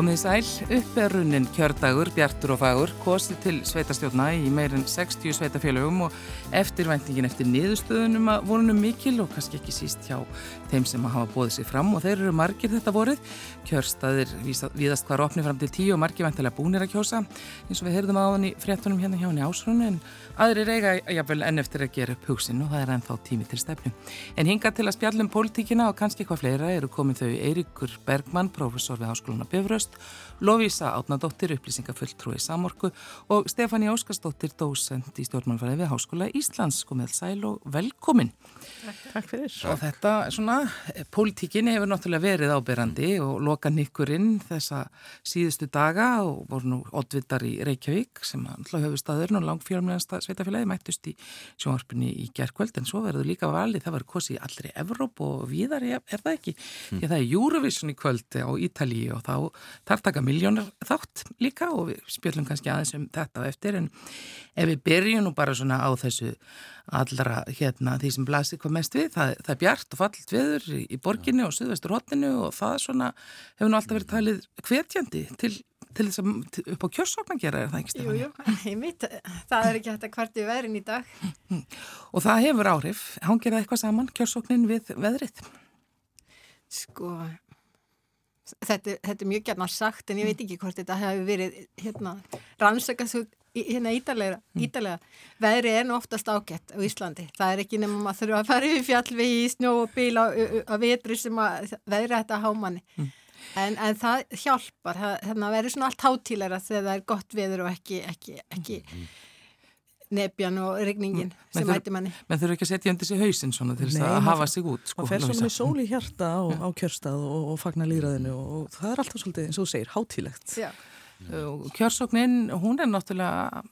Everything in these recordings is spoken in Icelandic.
Komið sæl, upp er runnin kjördagur, bjartur og fagur, kosið til sveitastjórna í meirinn 60 sveitafélögum og eftirvæntingin eftir niðurstöðunum að vonunum mikil og kannski ekki síst hjá þeim sem hafa bóðið sér fram og þeir eru margir þetta vorið. Kjörstaðir viðast hvar opni fram til tíu og margir vantilega búnir að kjósa eins og við heyrðum hann í fréttunum hérna hjá hann í ásrunu en aðrir eiga jáfnvel enn eftir að gera upp hugsin og það er ennþá tími til stefnu. En hinga til að spjallum pólitíkina og kannski hvað fleira eru komið þau Eiríkur Bergmann, professor við Háskóluna Bifröst podcast. Lovísa Átnadóttir, upplýsingafulltrúi Samorku og Stefani Óskarsdóttir, dósend í stjórnmannfæði við Háskóla Íslands. Komið sæl og velkomin. Takk, fyrir. Og þetta, svona, pólitíkin hefur náttúrulega verið ábyrrandi og loka nikkurinn þessa síðustu daga og voru nú oddvitar í Reykjavík sem alltaf höfðu staðurinn og langfjörmlegasta sveitafélagi mættust í sjónvarpunni í gerðkvöld en svo verður líka valið, það var kosið í allri Evróp og víðar, er það ekki? Mm. Það er Eurovision í kvöld á Ítalíu og þá þar taka miljónar þátt líka og við spjöldum kannski aðeins um þetta eftir en ef við byrjum nú bara svona á þessu allra hérna því sem blasir hvað mest við, það, það er bjart og fallit viður í, í borginni og suðvestur hotninu og það svona hefur nú alltaf verið talið hvetjandi til til þess að upp á kjörsókn að gera er það ekki stefn? Jú, jú, ég veit það er ekki hægt að hvert við verin í dag. Og það hefur áhrif, hann gerði eitthvað saman kjörsóknin við veðrið? Sko þetta, þetta er mjög gætna sagt en ég veit ekki hvort þetta hefur verið hérna, rannsakast hérna ítalega, mm. ítalega. veðri er nú oftast ágætt á Íslandi það er ekki nefnum að þurfa að fara yfir fjallvegi í snjó og bíl á, á vetri sem að veðri þetta hámanni mm. en, en það hjálpar það, það verður svona allt hátílæra þegar það er gott veður og ekki, ekki, ekki mm nefjan og regningin mm. sem hætti manni. Menn þurfu ekki að setja undir sig hausin svona til þess að hafa sig út. Sko, það fer svona með sól í hjarta á, á kjörstað og, og fagna líraðinu og það er alltaf svolítið eins og þú segir, hátílegt. Já. Kjörsóknin, hún er náttúrulega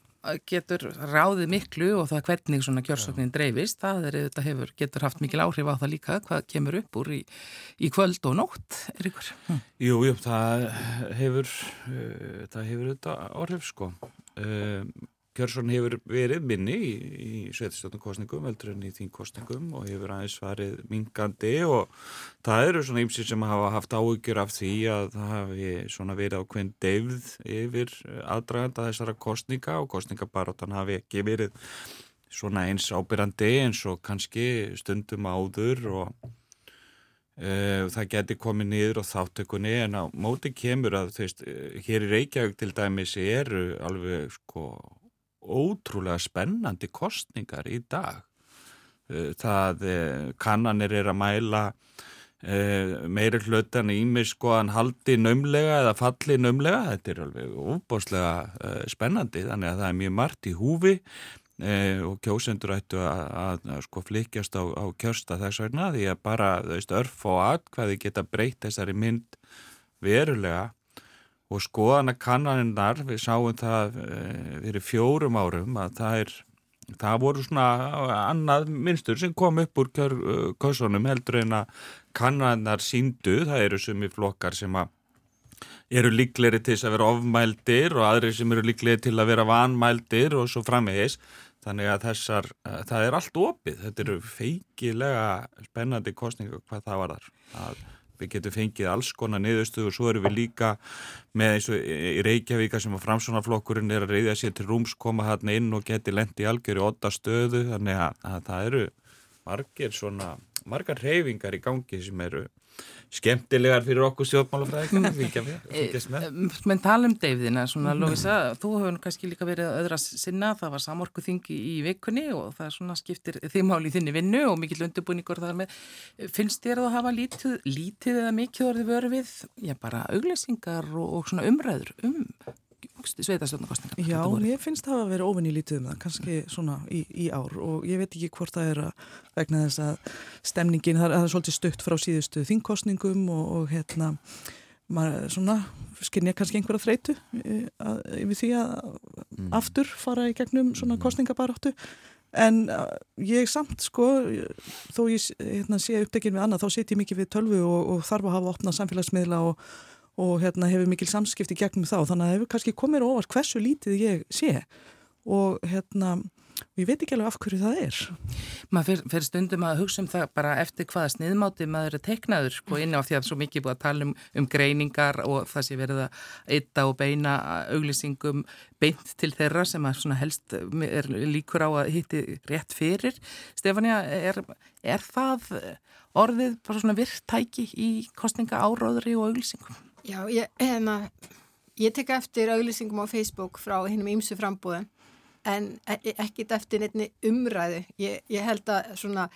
getur ráðið miklu og það hvernig svona kjörsóknin dreifist, það er, hefur, getur haft mikil áhrif á það líka hvað kemur upp úr í, í kvöld og nótt er ykkur? Hm. Jú, jú, það hefur uh, það hefur þetta áhrif sko um, Kjörsson hefur verið minni í, í sveitistjónarkostningum veldur en í þínkostningum og hefur aðeins farið mingandi og það eru svona ymsið sem hafa haft áhugjur af því að það hafi svona verið ákveðin deyfð yfir aðdraganda þessara kostninga og kostningabaróttan hafi ekki verið svona eins ábyrrandi eins og kannski stundum áður og Uh, það geti komið niður á þáttökunni en á móti kemur að veist, hér í Reykjavík til dæmis eru alveg sko ótrúlega spennandi kostningar í dag. Eh, það eh, kannanir er að mæla eh, meiri hlutan ímis skoðan haldi nömlega eða falli nömlega. Þetta er alveg óbáslega spennandi þannig að það er mjög margt í húfi og kjósendur ættu að, að, að sko flikjast á, á kjörsta þess vegna því að bara veist örf og atkvæði geta breytt þessari mynd verulega og skoðana kannaninnar, við sáum það fyrir eh, fjórum árum að það er, það voru svona annað minnstur sem kom upp úr kösunum heldur en að kannaninnar síndu, það eru sumi flokkar sem að eru líkleri til að vera ofmældir og aðri sem eru líkleri til að vera vanmældir og svo framvegis. Þannig að þessar, eh, það er allt opið, þetta eru feikilega spennandi kostninga hvað það var þar að við getum fengið alls konar niðurstuð og svo erum við líka með eins og í Reykjavíka sem að framsvonarflokkurinn er að reyðja sér til rúms koma hann inn og geti lendi algjör í otta stöðu þannig að, að það eru margir svona, margar reyfingar í gangi sem eru skemmtilegar fyrir okkur stjórnmálafræðikana eh, menn tala um deyfðina svona. Lófisa, þú hefur kannski líka verið öðra sinna, það var samorku þingi í vikunni og það svona skiptir þið máli í þinni vinnu og mikill undirbúningur þar með, finnst þér að hafa lítið, lítið eða mikið orðið vörið við, já bara auglýsingar og, og svona umræður um sveitarstjórnarkostningar Já, ég finnst það að vera ofin í lítið um það kannski svona í, í ár og ég veit ekki hvort það er að vegna þess að stemningin, það er svolítið stutt frá síðustu þingkostningum og, og hérna maður svona skinn ég kannski einhverja þreitu yfir því að mm. aftur fara í gegnum svona mm. kostningabaráttu en ég samt sko þó ég hérna, sé uppdegin við annað þá set ég mikið við tölvu og, og þarf að hafa opnað samfélagsmiðla og og hérna, hefur mikil samskipti gegnum þá þannig að það hefur kannski komið óvart hversu lítið ég sé og hérna og ég veit ekki alveg af hverju það er maður fyrir stundum að hugsa um það bara eftir hvaða sniðmáti maður er teiknaður sko inn á því að svo mikið búið að tala um, um greiningar og það sé verið að eitta og beina auglýsingum beint til þeirra sem að helst er líkur á að hitti rétt fyrir. Stefania, er, er það orðið bara svona virktæki í kostninga áróðri og auglýsingum? Já, ég, hérna, ég tek eftir auglýsingum á Facebook frá hinnum ímsu frambúðum en e, ekkit eftir nefni umræðu. Ég, ég held að svona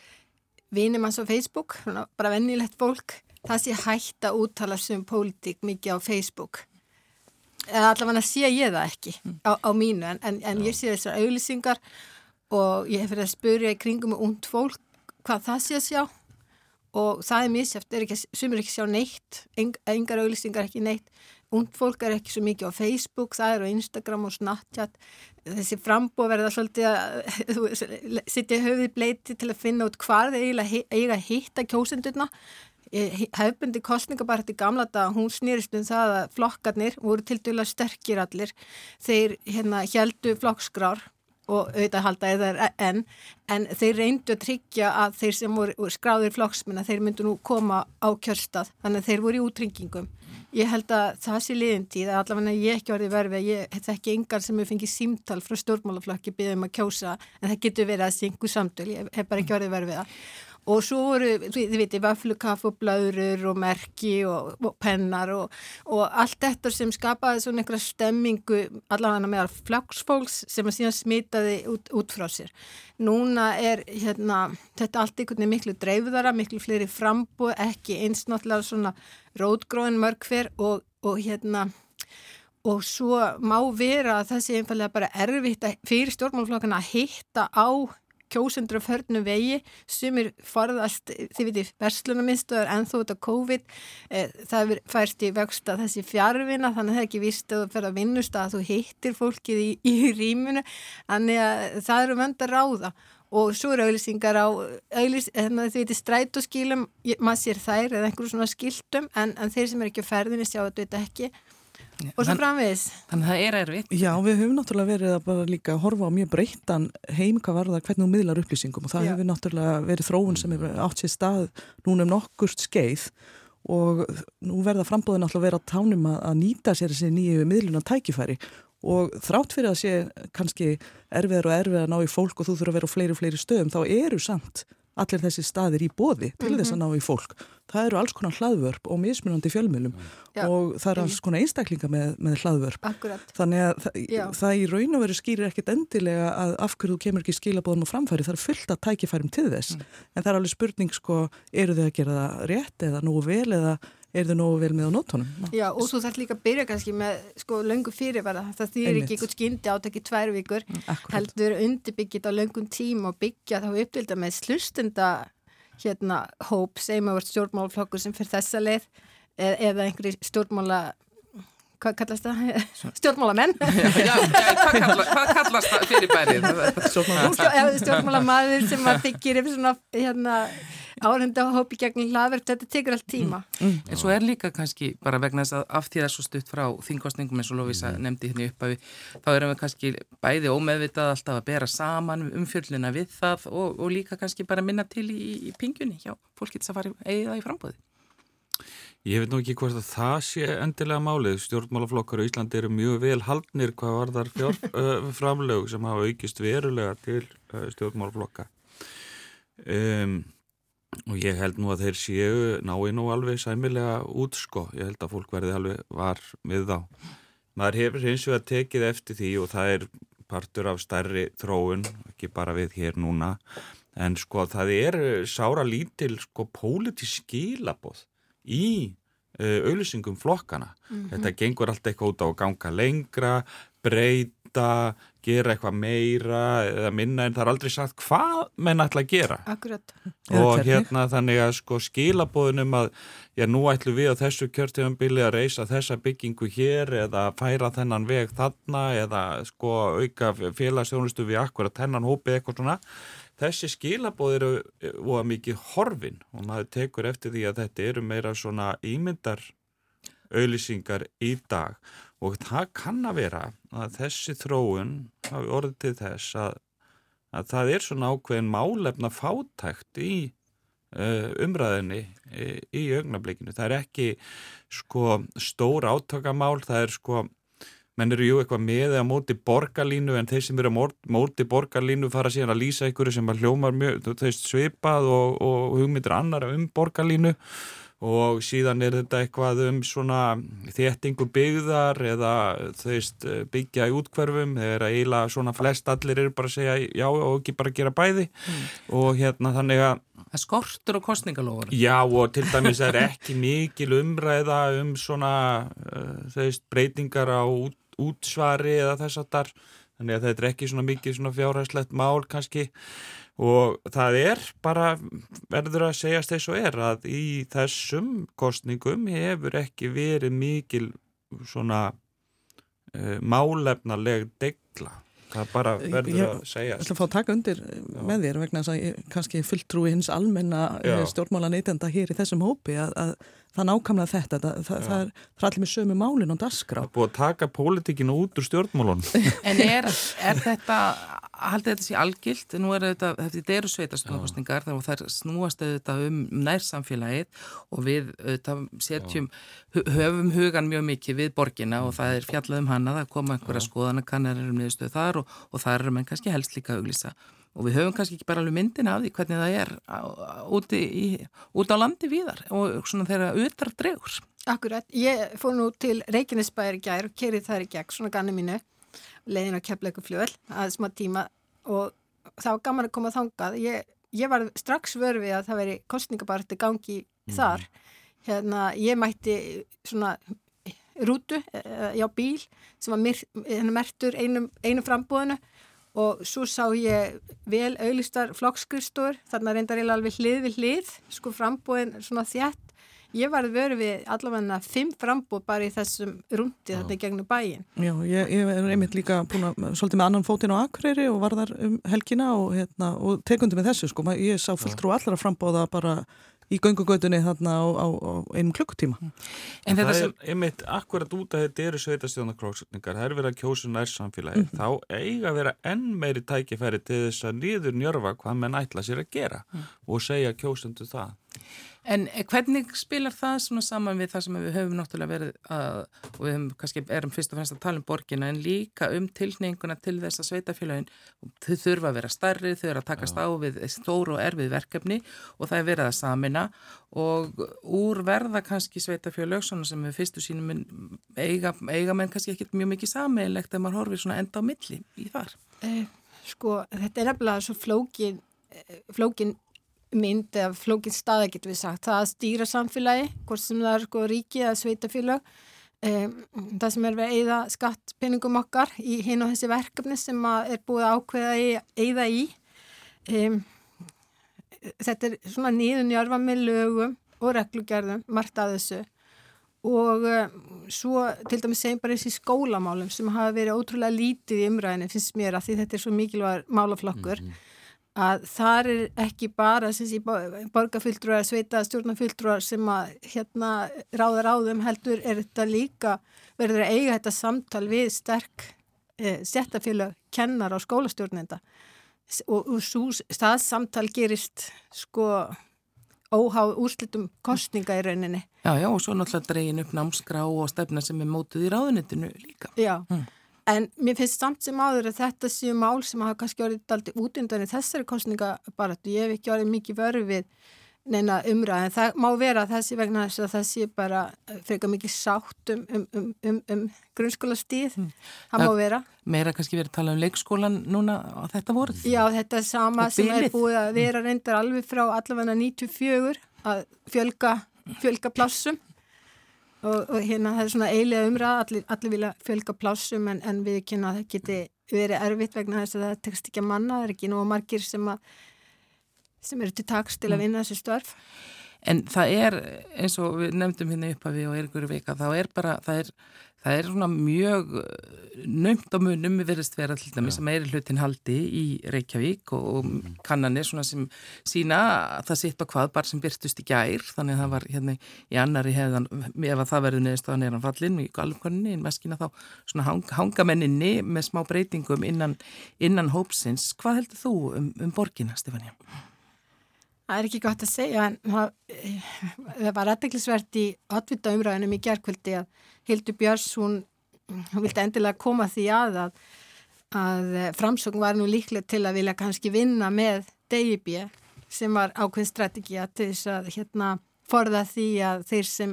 vinum hans á Facebook, svona bara vennilegt fólk, það sé hægt að úttala sem pólitík mikið á Facebook. Allavega sé ég það ekki á, á mínu en, en, en ég sé þessar auglýsingar og ég hef verið að spurja í kringum með und fólk hvað það sé að sjá og það er misjæft, sem er ekki sjá neitt, engar auglýsingar ekki neitt. Und fólk er ekki svo mikið á Facebook, það er á Instagram og Snapchat. Þessi frambóð verða svolítið að sittja höfið bleiti til að finna út hvað þeir eiga að hitta kjósendurna. Hefbundi kostninga bara þetta í gamla dag hún snýrist um það að flokkarnir voru til dæla sterkir allir. Þeir hérna heldu flokksgrár og auðvitað halda eða enn en þeir reyndu að tryggja að þeir sem voru skráðir flokksmenn þeir myndu nú koma á kjörstað. Þannig að þeir voru í útringingum Ég held að það sé liðintíð að allavega ég ekki orðið verfið að ég þekki engar sem hefur fengið símtal frá stjórnmálaflokki byggðum að kjósa en það getur verið að syngu samtöl, ég hef bara ekki orðið verfið að og svo voru, þið viti, vaflukaff og blöður og merki og, og pennar og, og allt þetta sem skapaði svona einhverja stemmingu allavega meðal flagsfólks sem að síðan smitaði út, út frá sér. Núna er hérna, þetta allt einhvern veginn miklu dreifðara, miklu fleiri frambúð, ekki eins náttúrulega svona rótgróin mörgfer og, og hérna og svo má vera að það sé einfallega bara erfitt fyrir stjórnmálflokkana að hitta á kjósendur á förnu vegi sem er forðast, þið veitir, verslunarmiðstöðar en þó þetta COVID e, það færst í vöxt að þessi fjárvina þannig að það er ekki vist að þú fer að vinnust að þú hittir fólkið í, í rýmunu þannig að það eru vönd að ráða. Og svo eru auðlýsingar á auðlýs, hérna, þið veitir strætóskílum maður sér þær eða einhverjum svona skiltum en, en þeir sem er ekki á ferðinni sjá þetta ekki og svo framvegis. Þannig að það er erfitt. Já, við höfum náttúrulega verið að bara líka horfa á mjög breyttan heim hvað varða hvernig þú miðlar upplýsingum og það Já. hefur náttúrulega verið þróun sem hefur átt sér stað núna um nokkurt skeið og nú verða frambóðin náttúrulega að vera á tánum að, að nýta sér þessi nýju miðluna tækifæri og þrátt fyrir að sé kannski erfiðar og erfiðar að ná í fólk og þú þurfa að vera á fleiri og fleiri stöðum þá eru samt allir þessi staðir í bóði til mm -hmm. þess að ná í fólk. Það eru alls konar hlaðvörp og mismunandi fjölmjölum Já, og það eru alls konar einstaklinga með, með hlaðvörp. Akkurat. Þannig að það, það í raun og veru skýrir ekkit endilega að af hverju þú kemur ekki skilabóðum og framfæri. Það er fullt að tækifærum til þess. Mm. En það er alveg spurning sko, eru þau að gera það rétt eða nú vel eða er þau nógu vel með á nótunum. Já, og þú þarf líka að byrja kannski með sko löngu fyrirvara, það þýr ekki eitthvað skyndi átakki tvær vikur, Akkurat. heldur undirbyggjit á löngum tím og byggja þá uppvilda með slustenda hérna hóp, segjum að vera stjórnmálflokkur sem fyrir þessa leið e eða einhverju stjórnmála hvað kallast það? Stjórnmálamenn já, já, hvað, kalla, hvað kallast það fyrir bærið? Stjórnmálamaður sem að byggir yfir svona hérna áhenda hópi gegn hlaðverk, þetta tekur allt tíma. Mm, mm. En svo er líka kannski bara vegna þess að af því það er svo stutt frá þingkostningum eins og Lovisa mm. nefndi hérna upp að við, þá erum við kannski bæði ómeðvitað alltaf að bera saman umfjöldina við það og, og líka kannski bara minna til í, í pingjunni hjá fólkið sem fari eigið það í frambóði. Ég veit nú ekki hvort að það sé endilega málið. Stjórnmálaflokkar á Íslandi eru mjög vel haldnir hvað var þar fjárframlög sem hafa aukist verulega til stjórnmálaflokka. Um, og ég held nú að þeir séu nái nú alveg sæmilega út sko, ég held að fólk verði alveg var með þá. Maður hefur hins vegar tekið eftir því og það er partur af stærri þróun, ekki bara við hér núna, en sko það er sára lítil sko pólitísk skilaboð í uh, auðlýsingum flokkana. Mm -hmm. Þetta gengur allt eitthvað út á að ganga lengra, breyt breyta, gera eitthvað meira eða minna en það er aldrei sagt hvað menn ætla að gera. Akkurat. og hérna þannig að sko skilabóðunum að já nú ætlum við á þessu kjörtíðanbili að reysa þessa byggingu hér eða færa þennan veg þarna eða sko auka félagsstjónustu við akkurat þennan hópi eitthvað svona. Þessi skilabóð eru og mikið horfin og maður tekur eftir því að þetta eru meira svona ímyndar auðlýsingar í dag og það kann að vera að þessi þróun hafi orðið til þess að, að það er svona ákveðin málefna fátækt í uh, umræðinni í, í augnablikinu. Það er ekki sko stór átökamál, það er sko menn eru jú eitthvað með eða móti borgarlínu en þeir sem eru móti borgarlínu fara síðan að lýsa ykkur sem að hljómar mjög, þeist svipað og, og hugmyndir annar um borgarlínu og síðan er þetta eitthvað um svona þéttingu byggðar eða þeist byggja í útkverfum þegar eiginlega svona flest allir eru bara að segja já og ekki bara gera bæði mm. og hérna þannig að Það skortur og kostningalofur. Já og til dæmis er ekki mikil umræða um svona uh, þeist breytingar á út útsvari eða þess að þar þannig að þetta er ekki svona mikið svona fjárhæslegt mál kannski og það er bara verður að segjast þess og er að í þessum kostningum hefur ekki verið mikil svona uh, málefnaleg degla það bara verður ég, að segja Ég ætla að fá að taka undir Já. með þér vegna að ég kannski fulltrúi hins almenna stjórnmála neytenda hér í þessum hópi að, að það nákvæmlega þetta, það, það, það, er, það er allir með sömu málinn og dasgrá. Það er búið að taka pólitíkinu út úr stjórnmálun. En er, er þetta, haldið þetta sé algilt, nú er þetta, þetta eru sveitarstofnarkostningar og það snúast þetta um nærsamfélagið og við þetta, setjum, höfum hugan mjög mikið við borgina og það er fjallað um hana, það koma einhverja skoðanakannar um niðurstöðu þar og, og það er mann kannski helst líka auglýsa. Og við höfum kannski ekki bara alveg myndin af því hvernig það er úti í, út á landi viðar og svona þeirra auðvitað dregur. Akkurat, ég fór nú til Reykjanesbæri gær og kerið þar í gegn svona ganni mínu leiðin á kefleiku fljóðl að smá tíma og það var gaman að koma þangað. Ég, ég var strax vörfið að það veri kostningabarti gangi mm. þar. Hérna, ég mætti svona rútu, eh, já bíl sem var hérna, mertur einum, einum frambúðinu og svo sá ég vel auðlistar flokkskristur, þarna reyndar ég alveg hlið við hlið, sko frambóðin svona þjætt. Ég var verið við allavega fimm frambóð bara í þessum rúndi í gegnum bæin. Já, ég, ég er einmitt líka búin að svolítið með annan fótinn á Akureyri og var þar um helgina og, hérna, og tekundi með þessu sko, ég sá fulltrú allara frambóða bara í göngugötunni þarna á, á, á einum klukkutíma. En það er einmitt akkurat út að þetta eru sveitastjónakróksningar, það er verið að kjósa nær samfélagi, mm. þá eiga að vera enn meiri tækifæri til þess að niður njörfa hvað menn ætla sér að gera mm. og segja kjósundu það. En hvernig spilar það svona saman við það sem við höfum náttúrulega verið að, og við höfum kannski erum fyrst og fremst að tala um borgina en líka um tilninguna til þess að sveitafélagin, þau þurfa að vera starri, þau eru að takast á við stóru og erfið verkefni og það er verið að samina og úr verða kannski sveitafélag sem við fyrstu sínum eiga, eiga menn kannski ekkert mjög mikið sameilegt ef maður horfir svona enda á milli í þar. Eh, sko, þetta er nefnilega svo flókin eh, flókin mynd eða flókinn staða getur við sagt. Það að stýra samfélagi, hvort sem það er sko ríki eða sveitafélag um, það sem er við að eigða skattpinningum okkar í hinn og þessi verkefni sem er búið að ákveða að eigða í. Um, þetta er svona nýðunjörfa með lögum og reglugerðum, margt að þessu. Og um, svo til dæmis segjum bara þessi skólamálum sem hafa verið ótrúlega lítið í umræðinu finnst mér að því þetta er svo mikilvæg málaflokkur. Mm -hmm að þar er ekki bara borgarfylltrúar eða sveita stjórnarfylltrúar sem að hérna ráða ráðum heldur er þetta líka verður að eiga þetta samtal við sterk eh, settafélag kennar á skólastjórnenda og, og svo staðsamtal gerist sko óháð úrslitum kostninga í rauninni. Já, já, og svo náttúrulega dregin upp námskrá og stefna sem er mótuð í ráðunitinu líka. Já, mm. En mér finnst samt sem áður að þetta séu mál sem hafa kannski orðið aldrei út undan í þessari kostningabaratu. Ég hef ekki orðið mikið vörð við neina umræð en það má vera þessi vegna þess að það sé bara freka mikið sátt um, um, um, um, um grunnskóla stíð. Mm. Það má vera. Meira kannski verið að tala um leikskólan núna á þetta voruð? Já, þetta er sama sem er búið að vera reyndar alveg frá allavega 94 að fjölga, fjölga plássum og, og hérna það er svona eilega umræð allir, allir vilja fjölga plásum en, en við kynna að það geti verið erfitt vegna þess að það tekst ekki að manna það er ekki nú margir sem, að, sem eru til taks til að mm. vinna þessi störf En það er eins og við nefndum hérna upp að við og er ykkur vika þá er bara, það er það er svona mjög nömt á munum við verðist vera til dæmis að meiri hlutin haldi í Reykjavík og, og mm. kannanir svona sem sína að það sitt á hvað bara sem byrtust í gær þannig að það var hérna í annari hefðan ef að það verður neðist á neðan fallin í galvkvörninni en meskina þá svona hang, hangamenninni með smá breytingum innan, innan hópsins. Hvað heldur þú um, um borgina, Stefania? Það er ekki gott að segja en það, það var aðdeklisvert í otvita umræðinum í gerðkvöldi að Hildur Björns hún hún vildi endilega koma því að að, að framsókn var nú líklega til að vilja kannski vinna með DIB sem var ákveðin strategið til þess að hérna forða því að þeir sem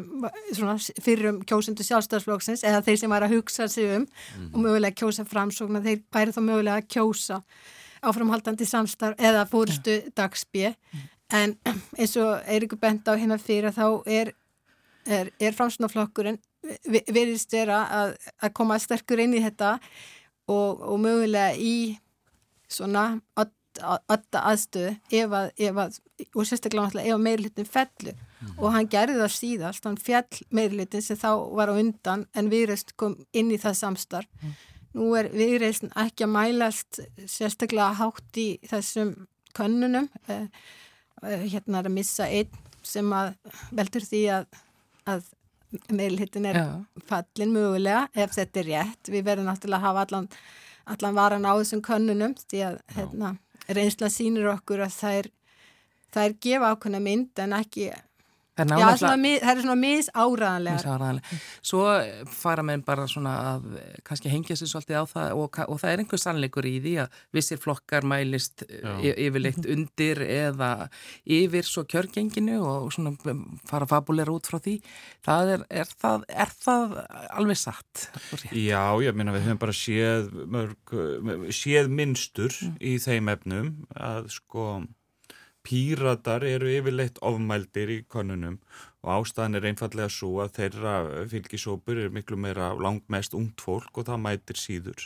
fyrir um kjósundu sjálfstafsflóksins eða þeir sem var að hugsa sig um mm. og mögulega kjósa framsókn að þeir væri þá mögulega að kjósa áframhaldandi samstarf eða fórstu ja. dagsbygg mm. En eins og Eirikur bent á hérna fyrir þá er, er, er framsóknarflokkurinn verðist vera að, að koma sterkur inn í þetta og, og mögulega í svona ötta aðstöðu ef að, ef að og sérstaklega náttúrulega ef að meirlitin fellu mm. og hann gerði það síðast hann fjall meirlitin sem þá var á undan en viðreist kom inn í það samstarf mm. nú er viðreist ekki að mælast sérstaklega hátt í þessum könnunum eh, eh, hérna er að missa einn sem að veldur því að, að meilhittin er Já. fallin mögulega ef þetta er rétt. Við verðum náttúrulega að hafa allan, allan varan á þessum könnunum því að hérna, reynsla sínir okkur að það er, það er gefa ákveðna mynd en ekki Það er, Já, svona, það er svona misáraðanlega. Svo fara með bara svona að kannski hengja sér svolítið á það og, og það er einhver sannleikur í því að vissir flokkar mælist yfirleitt undir eða yfir svo kjörgenginu og svona fara fabulera út frá því. Það er, er, það, er það alveg satt? Já, ég minna við höfum bara séð, mörg, séð minnstur mm. í þeim efnum að sko Píratar eru yfirleitt ofmældir í konunum og ástæðan er einfallega svo að þeirra fylgisópur er miklu meira langmest ungt fólk og það mætir síður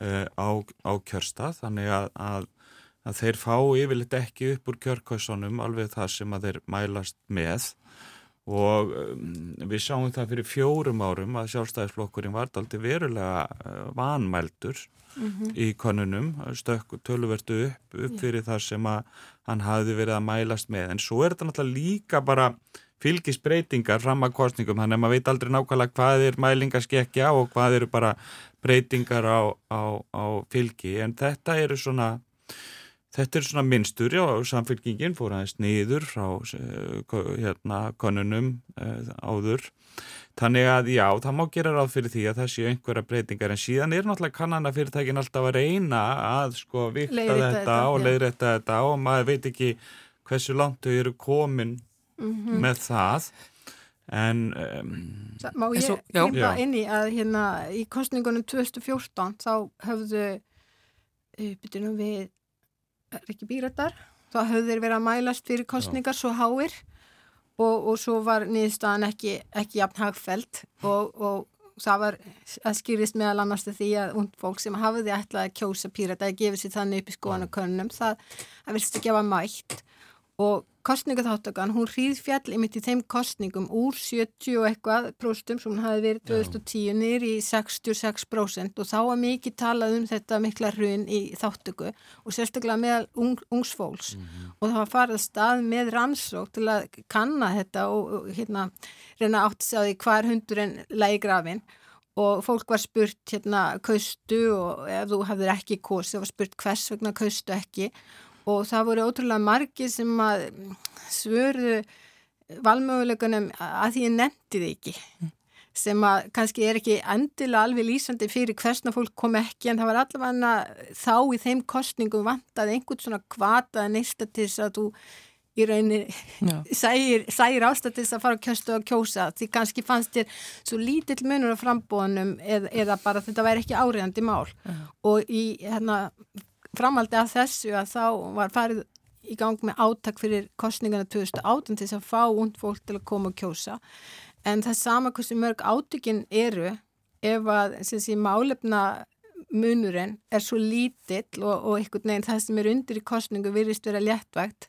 uh, á, á kjörstað. Þannig að, að, að þeir fá yfirleitt ekki upp úr kjörkvæsunum alveg það sem að þeir mælast með. Og um, við sáum það fyrir fjórum árum að sjálfstæðisflokkurinn var aldrei verulega uh, vanmældur mm -hmm. í konunum, stökk tölverdu upp, upp fyrir það sem að hann hafði verið að mælast með. En svo er þetta náttúrulega líka bara fylgisbreytingar fram að kostningum þannig að maður veit aldrei nákvæmlega hvað er mælingaskekja og hvað eru bara breytingar á, á, á fylgi. En þetta eru svona Þetta er svona minnstur, já, samfélkingin fór aðeins niður frá eh, hérna konunum uh, áður. Þannig að já, það má gera ráð fyrir því að það séu einhverja breytingar en síðan er náttúrulega kannanafyrirtækin alltaf að reyna að sko vikta þetta, þetta og leiðrætta þetta og maður veit ekki hversu langt þau eru komin mm -hmm. með það. En, um, Má ég hýmpa inn í að hérna í kostningunum 2014 þá höfðu, uh, byrjunum við ekki býrættar þá höfðu þeir verið að mælast fyrir kostningar Já. svo háir. Og, og svo var niðurstaðan ekki, ekki jafn hagfælt og, og það var að skýrist meðal annars því að und fólk sem hafiði ætlað að kjósa pýrætta að gefa sér þannig upp í skoðanakönnum það, það vilst ekki hafa mætt. Og kostningaþáttakan, hún hríð fjall ymitt í þeim kostningum úr 70 og eitthvað próstum sem hún hafi verið 2010 nýri í 66% og þá var mikið talað um þetta mikla hrun í þáttöku og sérstaklega með ung, ungsfólks mm -hmm. og það var farið stað með rannsók til að kanna þetta og, og hérna reyna átt að segja því hvar hundurinn lægi grafin og fólk var spurt hérna kaustu? Og ef þú hafðir ekki kosi, það var spurt hvers vegna kaustu ekki? og það voru ótrúlega margi sem að svörðu valmöguleikunum að því ég nefndi þið ekki. Sem að kannski er ekki endilega alveg lýsandi fyrir hversna fólk kom ekki en það var allavega þá í þeim kostningum vantað einhvern svona kvataði neista til þess að þú í rauninni sægir, sægir ástættis að fara að kjöstu og kjósa. Því kannski fannst þér svo lítill munur á frambóðunum eð, eða bara þetta væri ekki áriðandi mál. Já. og í hérna framaldi af þessu að þá var farið í gang með átak fyrir kostningana 2018 til þess að fá und fólk til að koma og kjósa. En það er sama hversu mörg átökin eru ef að sé, málefna munurinn er svo lítill og, og einhvern veginn það sem er undir í kostningu virðist vera léttvægt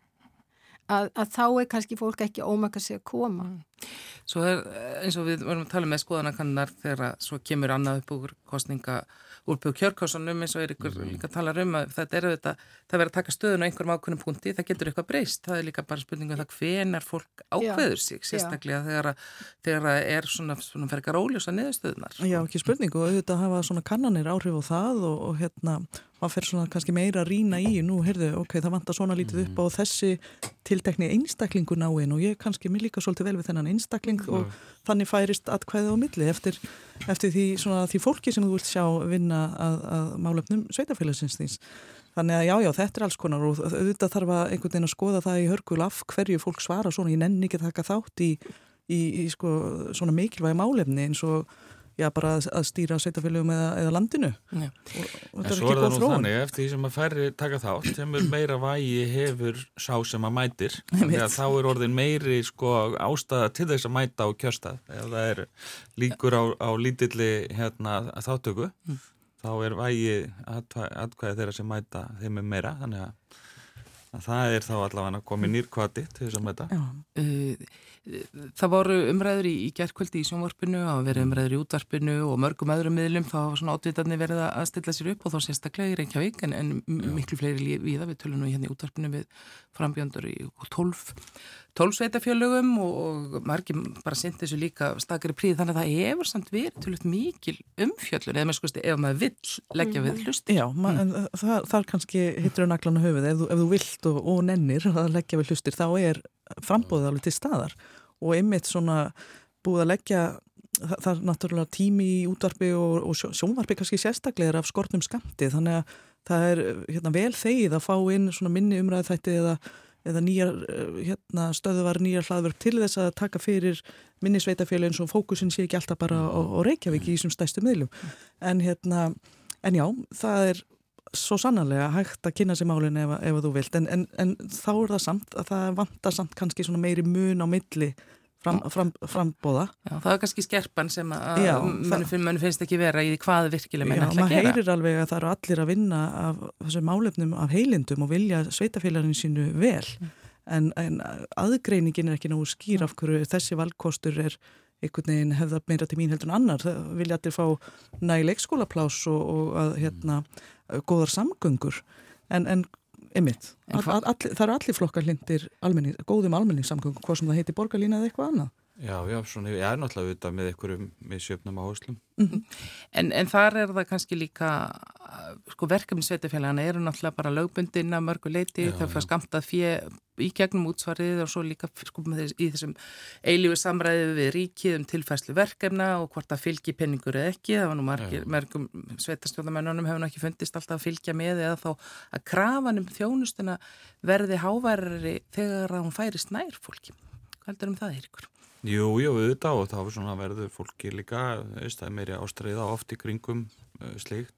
að, að þá er kannski fólk ekki ómaka sig að koma. Svo er eins og við vorum að tala með skoðanakannar þegar svo kemur annað upp úr kostninga úrbygg kjörkásunum eins og er ykkur mm. líka að tala um að þetta er þetta, það verður að taka stöðun á einhverjum ákveðnum punkti, það getur eitthvað breyst, það er líka bara spurninga um það hvenar fólk ákveður sig, sérstaklega þegar, þegar það er svona, svona fergar óljósa niðurstöðunar. Já, ekki spurningu og auðvitað hafa svona kannanir áhrif á það og, og hérna maður fer svona kannski meira að rína í nú, heyrðu, ok, það vantar svona lítið upp á mhm. þessi tiltekni einstaklingu náinn og ég kannski mér líka svolítið vel við þennan einstakling mm. og þannig færist atkvæðið á milli eftir, eftir því, svona, því fólki sem þú vilt sjá vinna að, að málefnum sveitafélagsins þins. Þannig að já, já, þetta er alls konar og auðvitað þarf að einhvern veginn að skoða það í hörgul af hverju fólk svara svona, ég nenni ekki að taka þátt í, í, í sko, svona mikilvægi málefni eins og já, bara að, að stýra sveitafélagum eða, eða landinu. Og, og en svo er það nú þróun. þannig eftir því sem að færri taka þátt þeimur meira vægi hefur sá sem að mætir. Þá er orðin meiri sko, ástæða til þess að mæta á kjörstað. Ef það er líkur á, á lítilli hérna, þáttöku mm. þá er vægi atkvæði þeirra sem mæta þeim er meira. Þannig að, að það er þá allavega komið nýrkvati til þess að mæta. Já. Uh, Það voru umræður í, í gerðkvöldi í sjónvarpinu, það verið umræður í útvarpinu og mörgum öðrum miðlum, þá var svona átvitarni verið að stilla sér upp og þá sérstaklega í Reykjavík en, en miklu fleiri við það, við tölum nú hérna í útvarpinu við frambjöndur í tólf, tólf sveitafjölugum og, og margir bara syndi þessu líka stakari príð þannig að það hefur samt verið tölvöld mikil umfjöllur eða með skoðist ef maður vill leggja við hlusti. Já, mm. en það, það kannski hittur á naglanu höfuð, ef þú, ef þú vilt og, og nennir að leggja við hlustir þá er frambóðið alveg til staðar og einmitt svona búið að leggja það, það er náttúrulega tími í útvarpi og, og sjónvarpi kannski sérstaklega af skortnum skamti þannig að það er hérna, vel þegið að fá inn svona minni umræð þætti eða, eða nýjar hérna, stöðuvar nýjar hlaðverk til þess að taka fyrir minni sveitafjölu eins og fókusin sé ekki alltaf bara á, á Reykjavík í þessum stæstu miðlum. En hérna en já, það er svo sannarlega hægt að kynna sér málun ef, ef þú vilt. En, en, en þá er það samt að það vantar samt kannski meiri mun á milli fram, fram, frambóða Já, það er kannski skerpan sem að mann finnst ekki vera í hvað virkileg menn ætla að gera. Já, maður heyrir alveg að það eru allir að vinna af þessum málefnum af heilindum og vilja sveitafélagin sínu vel. Mm. en, en aðgreiningin er ekki náðu skýr af hverju þessi valkostur er einhvern veginn hefða meira til mín heldur en annar. Það vilja allir fá næg leikskólaplás og, og að hérna góðar samgöngur en, en einmitt, all, all, all, það eru allir flokkar lindir almenning, góðum almenningssamgöngum hvað sem það heiti borgarlína eða eitthvað annað Já, já, svona, ég er náttúrulega auðvitað með einhverjum með sjöfnum áherslum. Mm -hmm. en, en þar er það kannski líka, sko verkefni sveitafélagana eru náttúrulega bara lögbundin að mörgu leiti, það fyrir skamtað fyrir í gegnum útsvarið og svo líka sko, í þessum eilífu samræði við ríkið um tilfærslu verkefna og hvort að fylgi penningur eða ekki, það var nú margir, mörgum sveitastjóðamennunum hefur ekki fundist alltaf að fylgja með eða þá að krafanum þjónustuna verði háværari þegar hún færist nær fólki. Hvað heldur um það, Eirikur? Jú, jú, auðvitað og þá verður fólki líka, það er meiri ástræða oft í kringum uh, slíkt.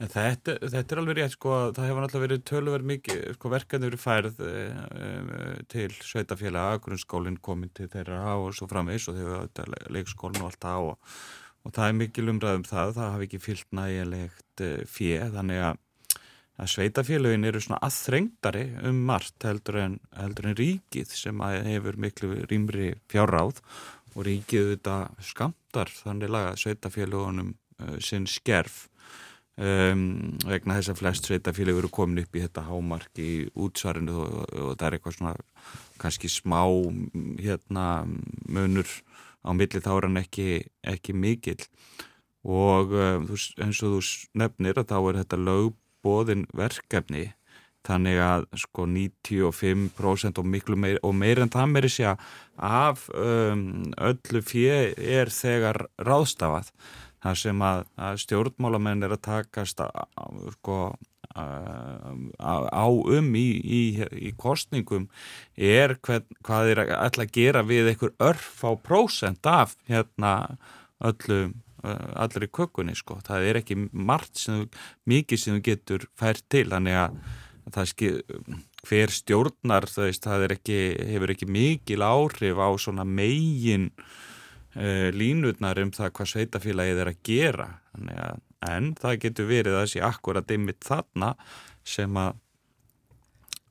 En þetta, þetta er alveg rétt, sko, það hefur alltaf verið tölverð mikið, sko, verkefni verið færð uh, til sveitafélag, grunnskólinn komið til þeirra og svo framvegs og þeir hafa leikskólinn og allt það og, og það er mikið umræðum það, það hafi ekki fyllt nægilegt uh, fjö, þannig að að sveitafélagin eru svona aðþrengdari um margt heldur en, heldur en ríkið sem hefur miklu rýmri fjárráð og ríkið þetta skamtar þannig laga sveitafélagunum uh, sinn skerf um, vegna þess að flest sveitafélag eru komin upp í þetta hámark í útsvarinu og, og það er eitthvað svona kannski smá hérna munur á milli þá er hann ekki, ekki mikil og um, eins og þú nefnir að þá er þetta lög bóðin verkefni þannig að sko 95% og miklu meir og meir en það meiri sé af um, öllu fjö er þegar ráðstafað. Þar sem að, að stjórnmálamenn er að takast að, sko, að, á um í, í, í kostningum er hvern, hvað er að gera við einhver örf á prósent af hérna öllu Eh, allir í kökunni sko, það er ekki margt sem, mikið sem þú getur fært til, þannig að skil, hver stjórnar veist, það ekki, hefur ekki mikil áhrif á svona megin uh, línutnar um það hvað sveitafélagið er að gera. Að, en það getur verið þessi akkurat einmitt þarna sem að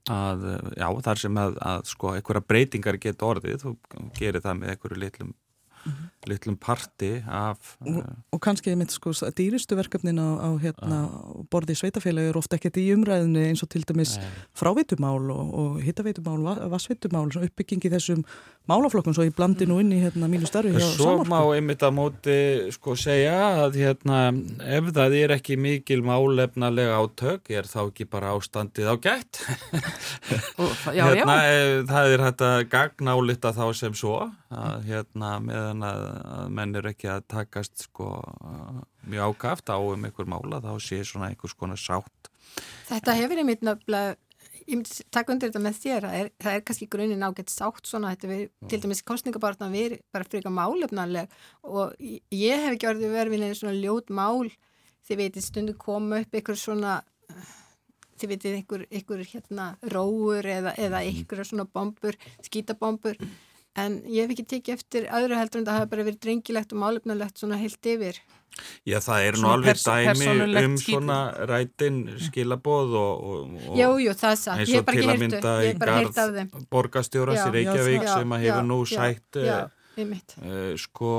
að já, þar sem að, að sko einhverja breytingar geta orðið. Þú gerir það með einhverju litlum litlum parti af og, uh, og kannski einmitt sko dýristu verkefnin á, á hérna, borði sveitafélagi eru ofta ekkert í umræðinu eins og til dæmis fráveitumál og, og hittaveitumál, vassveitumál uppbyggingi þessum málaflokkum svo ég blandi nú inn í hérna, mínu starfi hjá Svo Samorku. má einmitt að móti sko segja að hérna ef það er ekki mikil málefnalega átök er þá ekki bara ástandið á gætt? Og, já, hérna, já, eh, það er hægt að gagnálita þá sem svo að hérna meðan að, að menn er ekki að takast sko mjög ákaft á um einhver mála þá sé svona einhvers konar sátt. Þetta hefur nöfnilega, ég myndi taka undir þetta með þér, það er, það er kannski grunin ágætt sátt svona, við, til dæmis kostningabartna við bara frekar málefnarleg og ég- hef ekki orðið verið við svona ljót mál, þið veitir stundu koma upp einhver svona, þið veitir einhver, einhver hérna róur eða, eða einhver svona bombur, skítabombur, en ég hef ekki tekið eftir öðru heldur en það hafa bara verið drengilegt og málefnarlegt svona heilt yfir. Já, það er nú alveg dæmi um svona rætin skilaboð og, og, og Jú, jú, það er satt, ég hef og bara ekki heyrtu, mynda ég hef bara heyrt af þeim. borgastjóras í Reykjavík já, sem að hefur nú já, sætt já, uh, uh, sko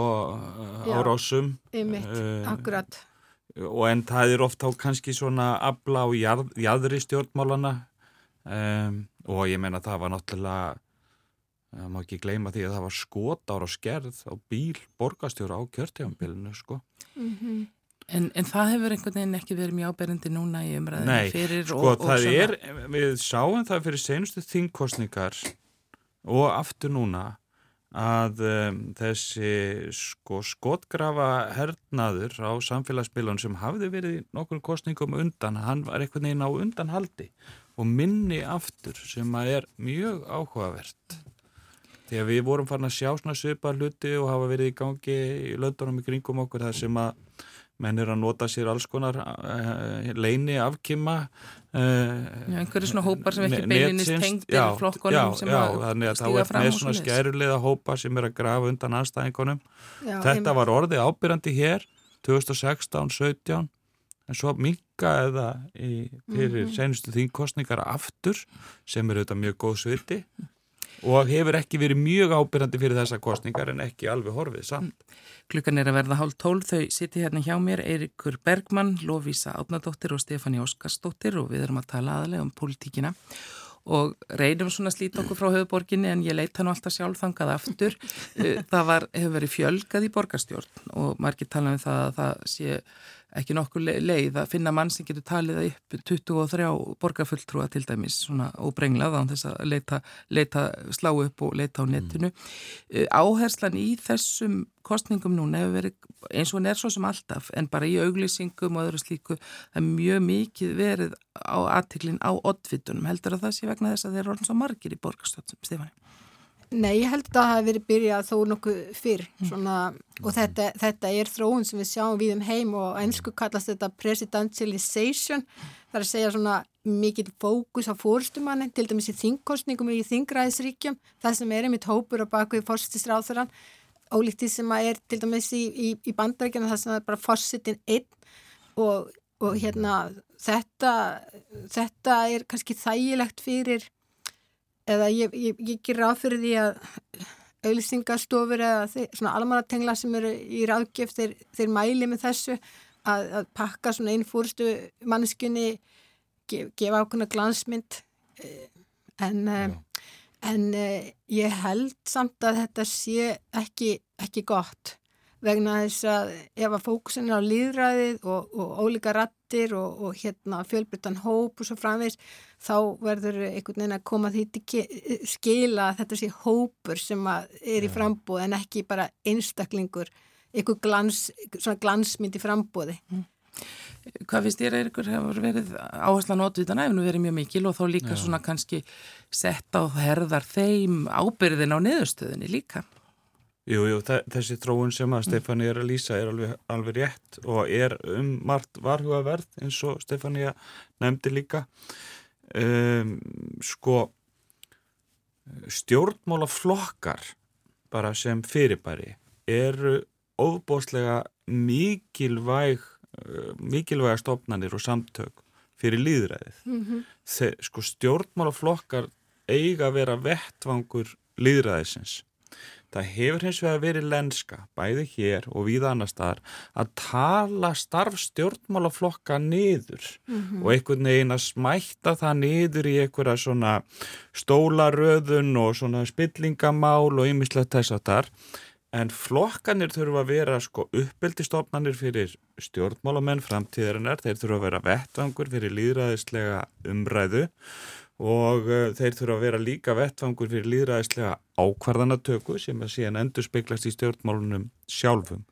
árásum. einmitt, Eh, akkurat. og en það er oft á kannski svona abla jarð, jæðri stjórnmálana um, og ég meina það var náttúrulega það má ekki gleyma því að það var skotára skerð á bíl borgastjóra á kjörtjámbilinu sko. Mm en, en það hefur einhvern veginn ekki verið mjög áberandi núna í umræðinu Nei, fyrir sko og, og er, við sáum það fyrir senustu þingkostningar og aftur núna að um, þessi sko skotgrafa hernaður á samfélagsmiðlun sem hafði verið í nokkur kostningum undan, hann var einhvern veginn á undanhaldi og minni aftur sem að er mjög áhugavert. Þegar við vorum farin að sjá svona svipa hluti og hafa verið í gangi í löndunum í kringum okkur þar sem að menn er að nota sér alls konar uh, leini afkima uh, Já, einhverju svona hópar sem ekki netsins- tengdir já, flokkunum já, sem já, að þannig að þá er með svona skærulega hópa sem er að grafa undan anstæðingunum Já, þetta einmitt. var orðið ábyrjandi hér 2016-17 en svo minka eða í, fyrir Mhm. senustu þingkostningar aftur sem er auðvitað mjög góð sviti og hefur ekki verið mjög ábyrjandi fyrir þessa kostningar en ekki alveg horfið samt. Klukkan er að verða hálf tól, þau siti hérna hjá mér, Eirikur Bergmann, Lofísa Átnadóttir og Stefani Óskarsdóttir og við erum að tala aðalega um pólitíkina og reynum svona að slíta okkur frá höfuborginni en ég leita nú alltaf sjálf þangað aftur. Uh, Það var, hefur verið fjölgað í borgarstjórn og margir tala um það að það sé ekki nokkur le- leið að finna mann sem getur talið upp 23 borgarfulltrúa til dæmis svona óbrenglað án þess að leita, leita slá upp og leita á netinu. Mm. Áherslan í þessum kostningum núna hefur verið eins og er svo sem alltaf en bara í auglýsingum og öðru slíku það er mjög mikið verið á aðtiklinn á oddvitunum. Heldur að það sé vegna þess að þeir eru orðin svo margir í borgarstöðum, Stefani? Nei, ég held að það hafi verið byrjað þó nokkuð fyrr svona, og þetta, þetta er þróun sem við sjáum við um heim og einsku kallast þetta presidentialization. Það er að segja svona mikil fókus á fórstumanni, til dæmis í þingkostningum í þingræðisríkjum, það sem er einmitt hópur á baku í fórstisráþurann ólíkt því sem að er til dæmis í, í, í bandarækjana það sem er bara fórsitin einn og, og hérna þetta, þetta er kannski þægilegt fyrir eða ég, ég, ég ger ráð fyrir því að auðlýsingastofur eða þeir, svona almanatengla sem eru í ráðgjöf þeir, þeir mæli með þessu að, að pakka svona einn fórstu manneskunni gef, gefa ákveðna glansmynd eh, en, eh, en eh, ég held samt að þetta sé ekki, ekki gott vegna þess að ef að fókusin er á líðræðið og, og ólíka rattir og, og hérna fjölbryttan hóp og svo framvegs þá verður einhvern veginn að koma því til skila þetta sé hópur sem að er í frambúð en ekki bara einstaklingur einhver glans, svona glansmynd í frambúði. Hvað finnst þér, Eirikur, hefur verið áherslan oddvitan hefur nú verið mjög mikil og þá líka Já. svona kannski sett á herðar þeim ábyrðin á niðurstöðinni líka? Jú, jú, þe- þessi þróun sem að Stefani er að lýsa er alveg, alveg rétt og er um margt varhugaverð eins og Stefani nefndi líka. Um, sko, stjórnmálaflokkar bara sem fyrirbæri eru óbóðslega mikilvæg, uh, mikilvæga stofnanir og samtök fyrir líðræðið. Mm -hmm. Sko stjórnmálaflokkar eiga að vera vettvangur líðræðisins. Það hefur hins vegar verið lenska, bæði hér og við annar staðar, að tala starfstjórnmálaflokka niður mm -hmm. og einhvern veginn að smætta það niður í einhverja svona stólaröðun og svona spillingamál og ymmislegt þess að þar. En flokkanir þurfa að vera sko uppbyldistofnanir fyrir stjórnmálamenn framtíðarinnar, þeir þurfa að vera vettvangur fyrir líðræðislega umræðu og uh, þeir þurfa að vera líka vettfangur fyrir líðræðislega ákvarðanatöku sem að síðan endur speiklast í stjórnmálunum sjálfum.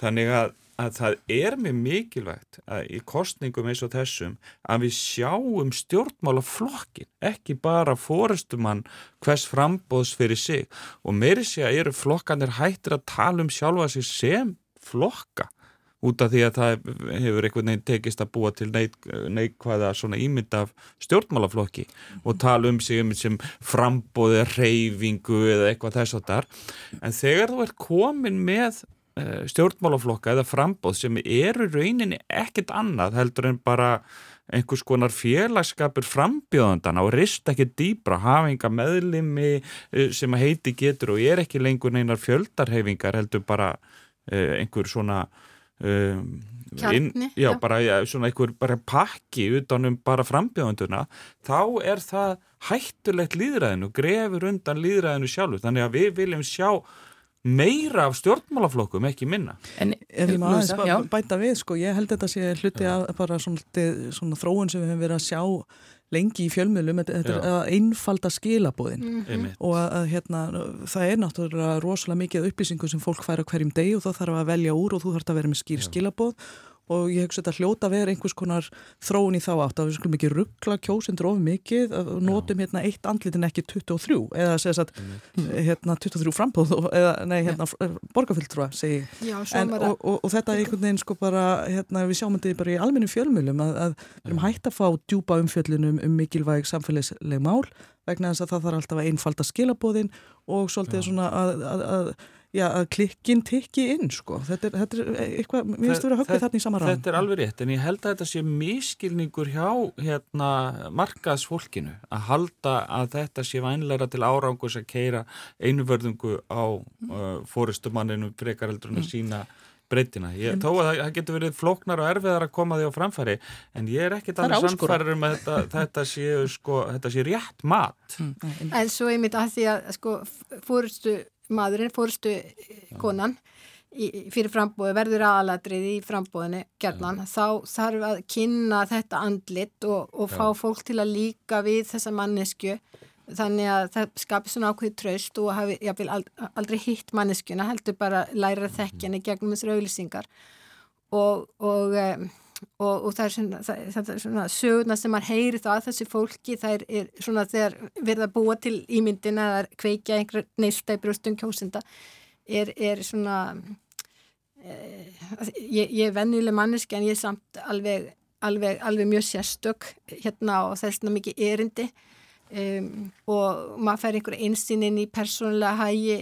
Þannig að, að það er mjög mikilvægt í kostningum eins og þessum að við sjáum stjórnmálaflokkin, ekki bara fórustumann hvers frambóðs fyrir sig og meiri sé að eru flokkanir hættir að tala um sjálfa sig sem flokka út af því að það hefur einhvern veginn tekist að búa til neik, neikvæða svona ímynd af stjórnmálaflokki og tala um sig um sem frambóði, reyfingu eða eitthvað þess að þar. En þegar þú ert komin með uh, stjórnmálaflokka eða frambóð sem eru rauninni ekkit annað heldur en bara einhvers konar félagskapur frambjóðandana og rist ekki dýbra hafinga meðlimi uh, sem heiti getur og er ekki lengur neinar fjöldarhefingar heldur bara uh, einhver svona Um, Kjarni, inn, já, já. bara já, svona einhver bara pakki utanum bara frambjöðunduna þá er það hættulegt líðræðinu, grefur undan líðræðinu sjálfu, þannig að við viljum sjá meira af stjórnmálaflokkum ekki minna. En ef ég maður bæta við, sko, ég held þetta sé hluti að bara svona, svona þróun sem við hefum verið að sjá lengi í fjölmjölum, þetta er að einfalda skilabóðin mm -hmm. og að, að hérna, það er náttúrulega rosalega mikið upplýsingu sem fólk fær á hverjum deg og þá þarf að velja úr og þú þarf að vera með skýr skilabóð og ég hugsa þetta hljóta að vera einhvers konar þróun í þá átt að við skulum ekki ruggla kjósendur of mikið og notum hérna eitt andlitin ekki 23 eða segja að mm. hérna 23 frambóð eða nei hérna borgarfylgtrúa segi Já, en, og, og, og þetta er einhvern veginn sko bara hérna við sjáum þetta bara í almennu fjölmjölum að, að við erum hægt að fá djúpa umfjöllunum um mikilvæg samfélagsleg mál vegna þess að það þarf alltaf að einfalda skilabóðin og svolítið svona að, að, að já, að klikkin tikki inn sko. þetta, er, þetta er eitthvað, mér finnst að vera höggið þarna í saman ráð. Þetta er alveg rétt en ég held að þetta sé miskilningur hjá hérna, markaðsfólkinu að halda að þetta sé vænleira til árangus að keira einuvörðungu á uh, fórustumanninu frekarheldurinn að mm. sína breytina. Ég, þó að það getur verið flóknar og erfiðar að koma því á framfæri en ég er ekkit alveg samfærir um að þetta, þetta, sé, sko, þetta sé rétt mat. Mm. En svo myndi að því að sko, fórustu maðurinn, fórstu konan í, fyrir frambóðu, verður aðaladrið í frambóðinu gerðan, þá þarf að kynna þetta andlit og, og fá fólk til að líka við þessa mannesku þannig að það skapir svona ákveði tröst og hafi jáfnvel aldrei hitt manneskuna, heldur bara læra þekkjani gegnum þessar auðlisingar og, og og, og það er svona, það, svona söguna sem maður heyri þá að þessi fólki það er, er svona þegar verða búa til ímyndina eða kveikja einhver neista í brjóstum kjósenda er, er svona eh, ég, ég er vennileg manneski en ég er samt alveg, alveg, alveg mjög sérstök hérna og það er svona mikið erindi um, og maður fær einhver einsinn inn í persónulega hægi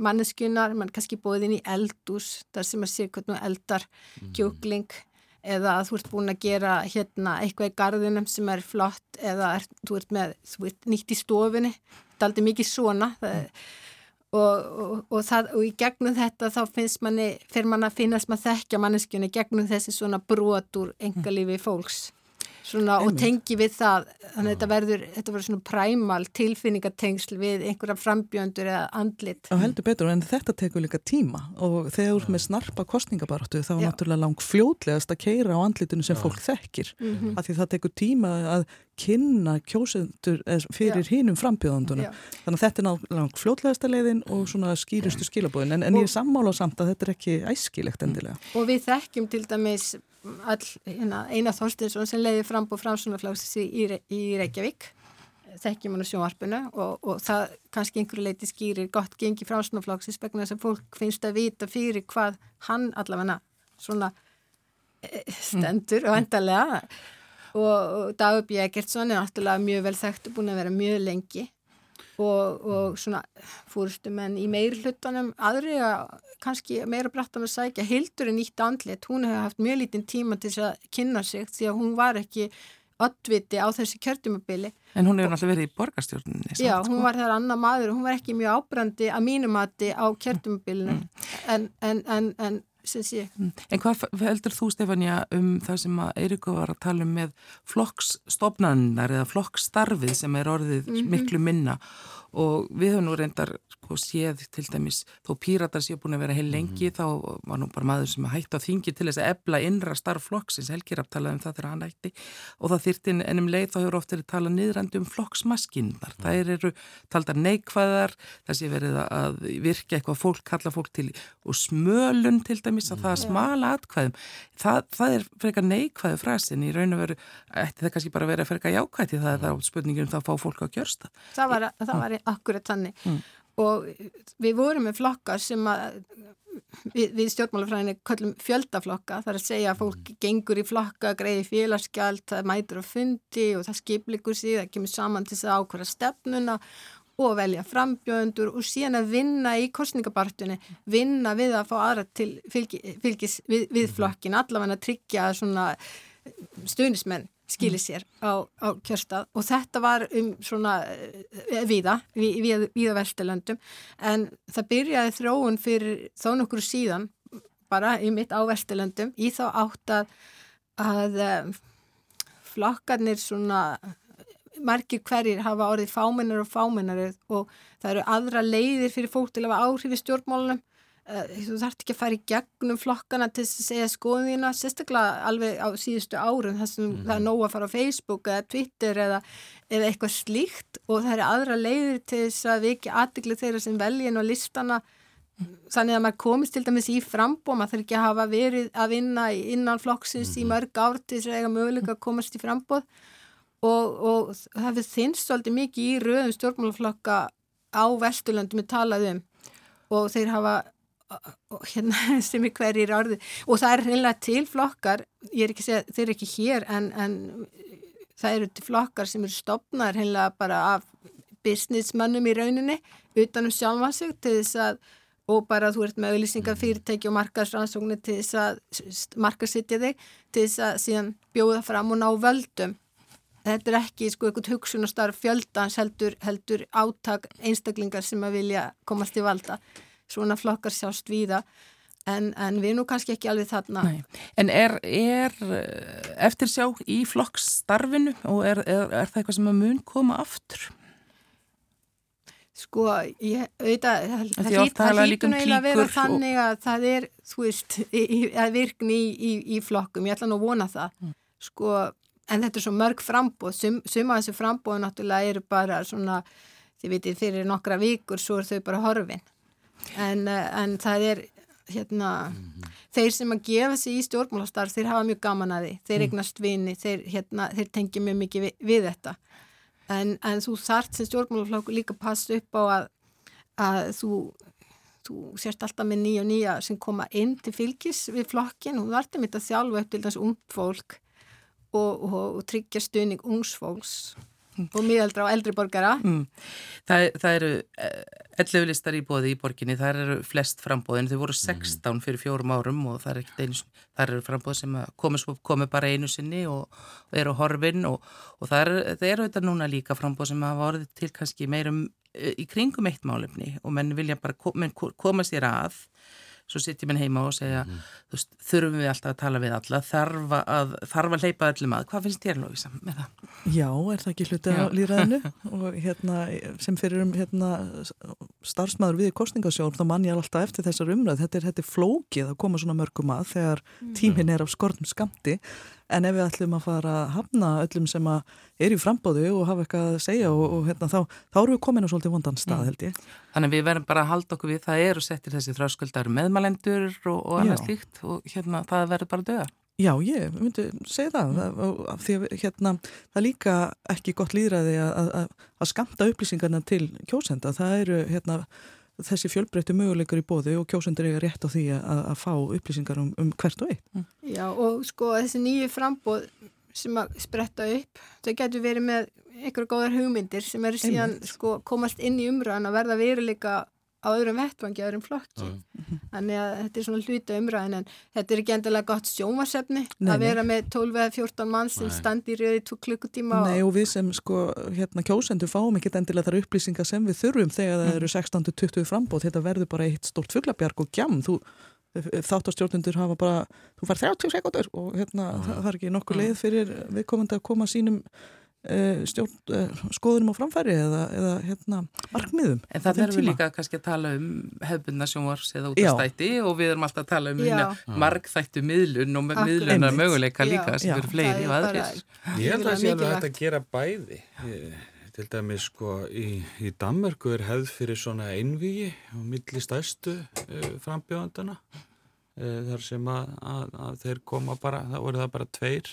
manneskunar, mann kannski bóðið inn í eldús, þar sem maður sé hvernig eldar mhm. kjókling eða þú ert búin að gera hérna eitthvað í gardinum sem er flott eða er, þú ert með, þú ert nýtt í stofinni þetta er aldrei mikið svona það, og, og, og, það, og í gegnum þetta þá finnst manni fyrir mann að finnast maður þekkja manneskjunni gegnum þessi svona brot úr engalífi fólks Svona, og tengi við það þannig að þetta verður, þetta verður svona præmal tilfinningatengsl við einhverja frambjöndur eða andlit. Já heldur betur en þetta tekur líka tíma og þegar þú ert með snarpa kostningabartu þá er náttúrulega langt fljótlegast að keira á andlitinu sem Já. fólk þekkir mm -hmm. af því það tekur tíma að kynna kjósendur fyrir hínum frambjöðandunum. Þannig að þetta er langt fljótlegasta leiðin og svona skýrustu skilabóðin en, en ég er sammála samt að þetta er ekki æskilegt endilega. Og við þekkjum til dæmis hérna, Einar Þorstinsson sem leiði fram búið framsunarflagsis í, í, Reykjavík. Þekkjum hann á sjónvarpinu og, og það kannski einhverju leiti skýrir gott gengi framsunarflagsis vegna þess að fólk finnst að vita fyrir hvað hann allavega svona e, stendur og endalega og, og Dagur B. Egertsson er náttúrulega mjög vel þekkt og búin að vera mjög lengi og, og svona fúrstu menn í meir hlutanum aðri að kannski meira brættan að sækja Hildur er nýtt andlet, hún hefði haft mjög lítinn tíma til þess að kynna sig því að hún var ekki ottviti á þessi kjörtumabili. En hún hefur náttúrulega verið í borgarstjórninni. Já, hún sko. var þar annar maður, hún var ekki mjög ábrandi að mínumati á kjörtumabilinu mm. en, en, en, en sem sé. Mm. En hvað heldur þú Stefania um það sem að Eirikur var að tala um með flokksstofnanar eða flokksstarfið sem er orðið mm -hmm. miklu minna og við höfum nú reyndar sko séð til dæmis þó píratar séu búin að vera heil lengi mm -hmm. þá var nú bara maður sem hætti á þingi til þess að ebla innra starf flokksins. Helgir aftalað um það þegar hann hætti og það þyrti ennum leið þá hefur ofta verið talað niðrandi um flokksmaskinnar mm. -hmm. það eru taldar neikvæðar það sé verið að virka eitthvað fólk kalla fólk til og smölun til dæmis að það að smala atkvæðum. Það, það er frekar neikvæðu frasin í raun og veru, ætti það kannski bara verið að frekar jákvæði það er það spurningum það að fá fólk á kjörsta Það var, það var akkurat þannig. Mm. Og við vorum með flokkar sem að við, við stjórnmálafræðinni kallum fjöldaflokka. Þar að segja að fólk gengur í flokka greiði félagskjald, það mætur á fundi og það skiplikur sig, það kemur saman til þess að ákvæða stefnuna og velja frambjöndur og síðan að vinna í kostningabartunni, vinna við að fá aðra til fylgis, fylgis við, við flokkin, allavega að tryggja svona stuðnismenn skilir sér á, á kjörstað. Og þetta var um svona eh, viða, við, viða vestilöndum en það byrjaði þróun fyrir þó nokkur síðan bara í mitt á vestilöndum í þá átt að, að eh, flokkarnir svona margir hverjir hafa orðið fámennar og fámennar og það eru aðra leiðir fyrir fólk til að hafa áhrif í stjórnmálunum. Eh, þú þarf ekki að fara í gegnum flokkana til að segja skoðina, sérstaklega alveg á síðustu árum þar sem mm. það er nóg að fara á Facebook eða Twitter eða, eða eitthvað slíkt og það eru aðra leiðir til þess að við ekki aðdegli þeirra sem veljin og listana þannig að maður komist til dæmis í frambóð, maður þarf ekki að hafa verið að vinna innan flokksins mm. í mhm. mörg ár til þess að eiga möguleika að komast í frambóð og, og það finnst þinn svolítið mikið í röðum stjórnmálaflokka á Vesturlandum við talaðum og þeir hafa hérna, sem er hverjir orði og það er reynilega til flokkar ég er ekki að segja, þeir eru ekki hér en, en það eru til flokkar sem eru stopnar reynilega bara af businessmannum í rauninni utanum sjálfa sig til þess að og bara þú ert með auðlýsingar fyrirtæki og markarsrannsóknir til þess að markarsittja þig til þess að síðan bjóða fram og ná völdum. Þetta er ekki sko eitthvað hugsun og starf fjöldans heldur, heldur áttak einstaklingar sem að vilja komast í valda svona flokkar sjást víða en, en við nú kannski ekki alveg þarna. Nei. En er, er eh, eftir sjá í flokkstarfinu og er, er, er það eitthvað sem mun koma aftur? Sko, ég auðvitað, það, það hlýtur um eiginlega að vera þannig að það er, þú veist, að virkni í, í, í flokkum, ég ætla nú að vona það, mm. sko, en þetta er svo mörg frambóð, sum, sum að þessu frambóðu náttúrulega eru bara svona, þið veitir, fyrir nokkra vikur svo er þau bara horfinn en, eh, en það er hérna, mm -hmm. þeir sem að gefa sig í stjórnmálastarf, þeir hafa mjög gaman að því þeir mm. eignast vini, þeir, hérna, þeir tengja mjög mikið við, við þetta en, en þú þart sem stjórnmálaflokku líka passa upp á að, að þú þú sérst alltaf með nýja og nýja sem koma inn til fylgis við flokkin þú þartum þetta sjálfa upp til þess ungd fólk og, og, og tryggja stuðning ungsfólks og miðaldra og eldri borgara mm. það, það eru 11 eh, listar í bóði í borginni, það eru flest frambóðin, þau voru 16 mm. fyrir fjórum árum og það er einu það eru frambóð sem komið komi bara einu sinni og, og eru horfin og, og það eru er auðvitað núna líka frambóð sem hafa orðið til kannski meirum eh, í kringum eitt málefni og menn vilja bara koma, koma sér að svo sitjum við heima og segja mm. þú veist, þurfum við alltaf að tala við alla þarf að, þarf að leipa öllum að hvað finnst þér Lóisa með það? Já, er það ekki hluti á líraðinu og hérna, sem fyrir um hérna, starfsmæður við kostningasjón þá mann ég alltaf eftir þessar umræð þetta er, þetta er flókið að koma svona mörgum að þegar mm. tímin er á skortum skamti en ef við ætlum að fara að hafna öllum sem er í frambóðu og hafa eitthvað að segja og, og hérna, þá, þá eru við komin á svolítið vondan stað held ég. Þannig við verðum bara að halda okkur við það eru settir þessi þráskuldar meðmælendur og, og annað slíkt og hérna það verður bara döða. Já, ég myndi segja það, það því að hérna, það er líka ekki gott líðræði að, að, að skamta upplýsingarna til kjósenda, það eru hérna þessi fjölbreyttu möguleikar í bóði og kjósundur eiga rétt á því að, að fá upplýsingar um, um hvert og eitt. Mm. Já og sko þessi nýju frambóð sem að spretta upp, þau getur verið með einhverja góðar hugmyndir sem eru síðan sko, komast inn í umröðan að verða veruleika á öðrum vettvangi, öðrum flokki. Þannig að þetta er svona hluta umræðin en þetta er ekki endilega gott sjónvarsefni Nei, að vera með 12-14 mann sem standi í rauði tvo klukkutíma Nei og við sem sko hérna kjósendur fáum ekkert endilega þar upplýsingar sem við þurfum þegar það eru 16-20 frambóð þetta verður bara eitt stort fuglabjarg og gjam. Þú þáttastjórnundur hafa bara þú fær 30 sekundur og hérna það, er ekki nokkur leið fyrir viðkomandi að koma sínum stjórn, uh, skoðunum á framfæri eða, eða hérna markmiðum En það erum við líka kannski að tala um hefbundna sjónvars eða útastætti og við erum alltaf að tala um Já. hérna margþættu miðlun og miðlunar möguleika líka sem eru fleiri og er aðrir. bara- Ég held að það hægt að gera bæði. Ég, til dæmis sko í, í Danmörku er hefð fyrir svona einvígi á milli stærstu uh, frambjóðandana uh, þar sem að, að, að þeir koma bara, það voru það bara tveir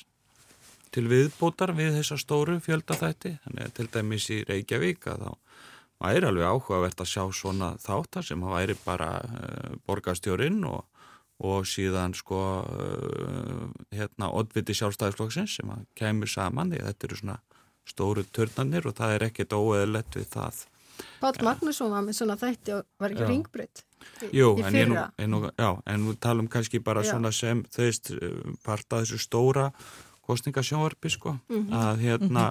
til viðbótar við þessa stóru fjöldaþætti. Þannig að til dæmis í Reykjavík að þá væri alveg áhugavert að sjá svona þáttar sem að væri bara uh, borgarstjórinn og og síðan sko uh, hérna oddviti sjálfstæðisflokksins sem að kemur saman því að þetta eru svona stóru törnarnir og það er ekkert óeðlegt við það. Páll Magnússon var með svona þætti og var ekki Já. ringbreytt í, Jú, í en, ég nú, fyrra. en, nú, já, en við talum kannski bara Já. svona sem þau veist part af þessu stóra kostningasjónvarpi sko Mhm. að hérna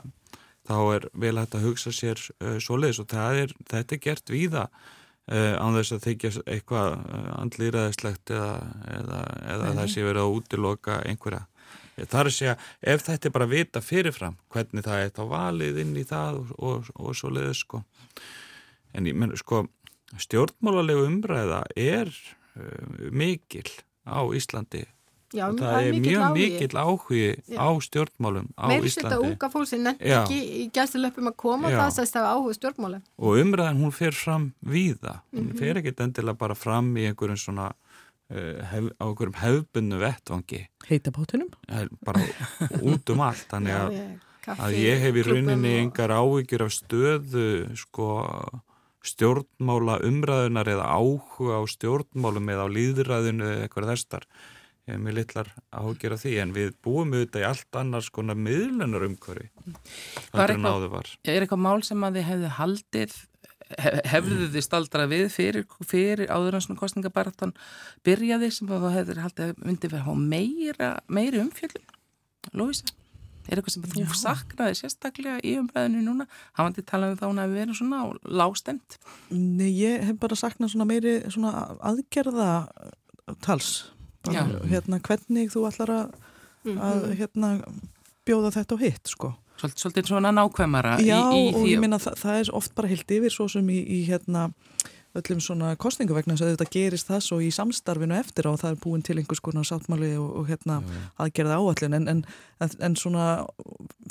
þá er vel hægt að hugsa sér uh, svoleiðis og það er, þetta er gert víða uh, án þess að þykja eitthvað uh, andlýraðislegt eða, eða, eða það sé verið að útiloka einhverja. Það er að segja, ef þetta er bara vita fyrirfram hvernig það er þá valið inn í það og, og, og svoleiðis sko. En ég menn sko, stjórnmálarlegu umræða er uh, mikil á Íslandi Já, og það er mjög áhugi. mikill áhugi Já. á stjórnmálum á þetta Íslandi unga fólk sem nefndi Já. ekki í gæstilöpum að koma Já. það sæst að hafa áhuga stjórnmála. og umræðan hún fer fram víða hún Mhm. fer ekkit endilega bara fram í einhverjum svona uh, hef, á einhverjum hefbunnu vettvangi heitabátunum bara út um allt þannig Já, að, ég- kaffi- að ég hef í rauninni og- engar áhyggjur af stöðu sko stjórnmála umræðunar eða áhuga á stjórnmálum eða á líðræðinu eða eitthvað þessar ég hef mér litlar áhyggjur af því en við búum auðvitað í allt annars konar miðlunar umhverfi Var eitthvað- var. Er eitthvað mál sem að þið hefðu haldið hef- hefðu þið staldrað við fyrir, fyrir áður en svona kostningabaratan byrjaði sem að þú hefur haldið að myndi vera meira, meiri umfjöldun Lóisa, er eitthvað sem þú saknaði sérstaklega í umræðinu núna? Hafandi talað um þá hún að við erum svona á lágstemt Nei, ég hef bara saknað svona meiri svona aðgerða tals bara, hérna hvernig þú ætlar að, Mhm. að hérna bjóða þetta á hitt sko svolítið, svolítið svona nákvæmara Já í, í og ég minna það, það er oft bara heilt yfir svo sem í, í hérna öllum svona kostningu vegna þess að þetta gerist það svo í samstarfinu eftir og það er búin til einhvers konar sáttmáli og, og hérna aðgerða áallin en, en, en, svona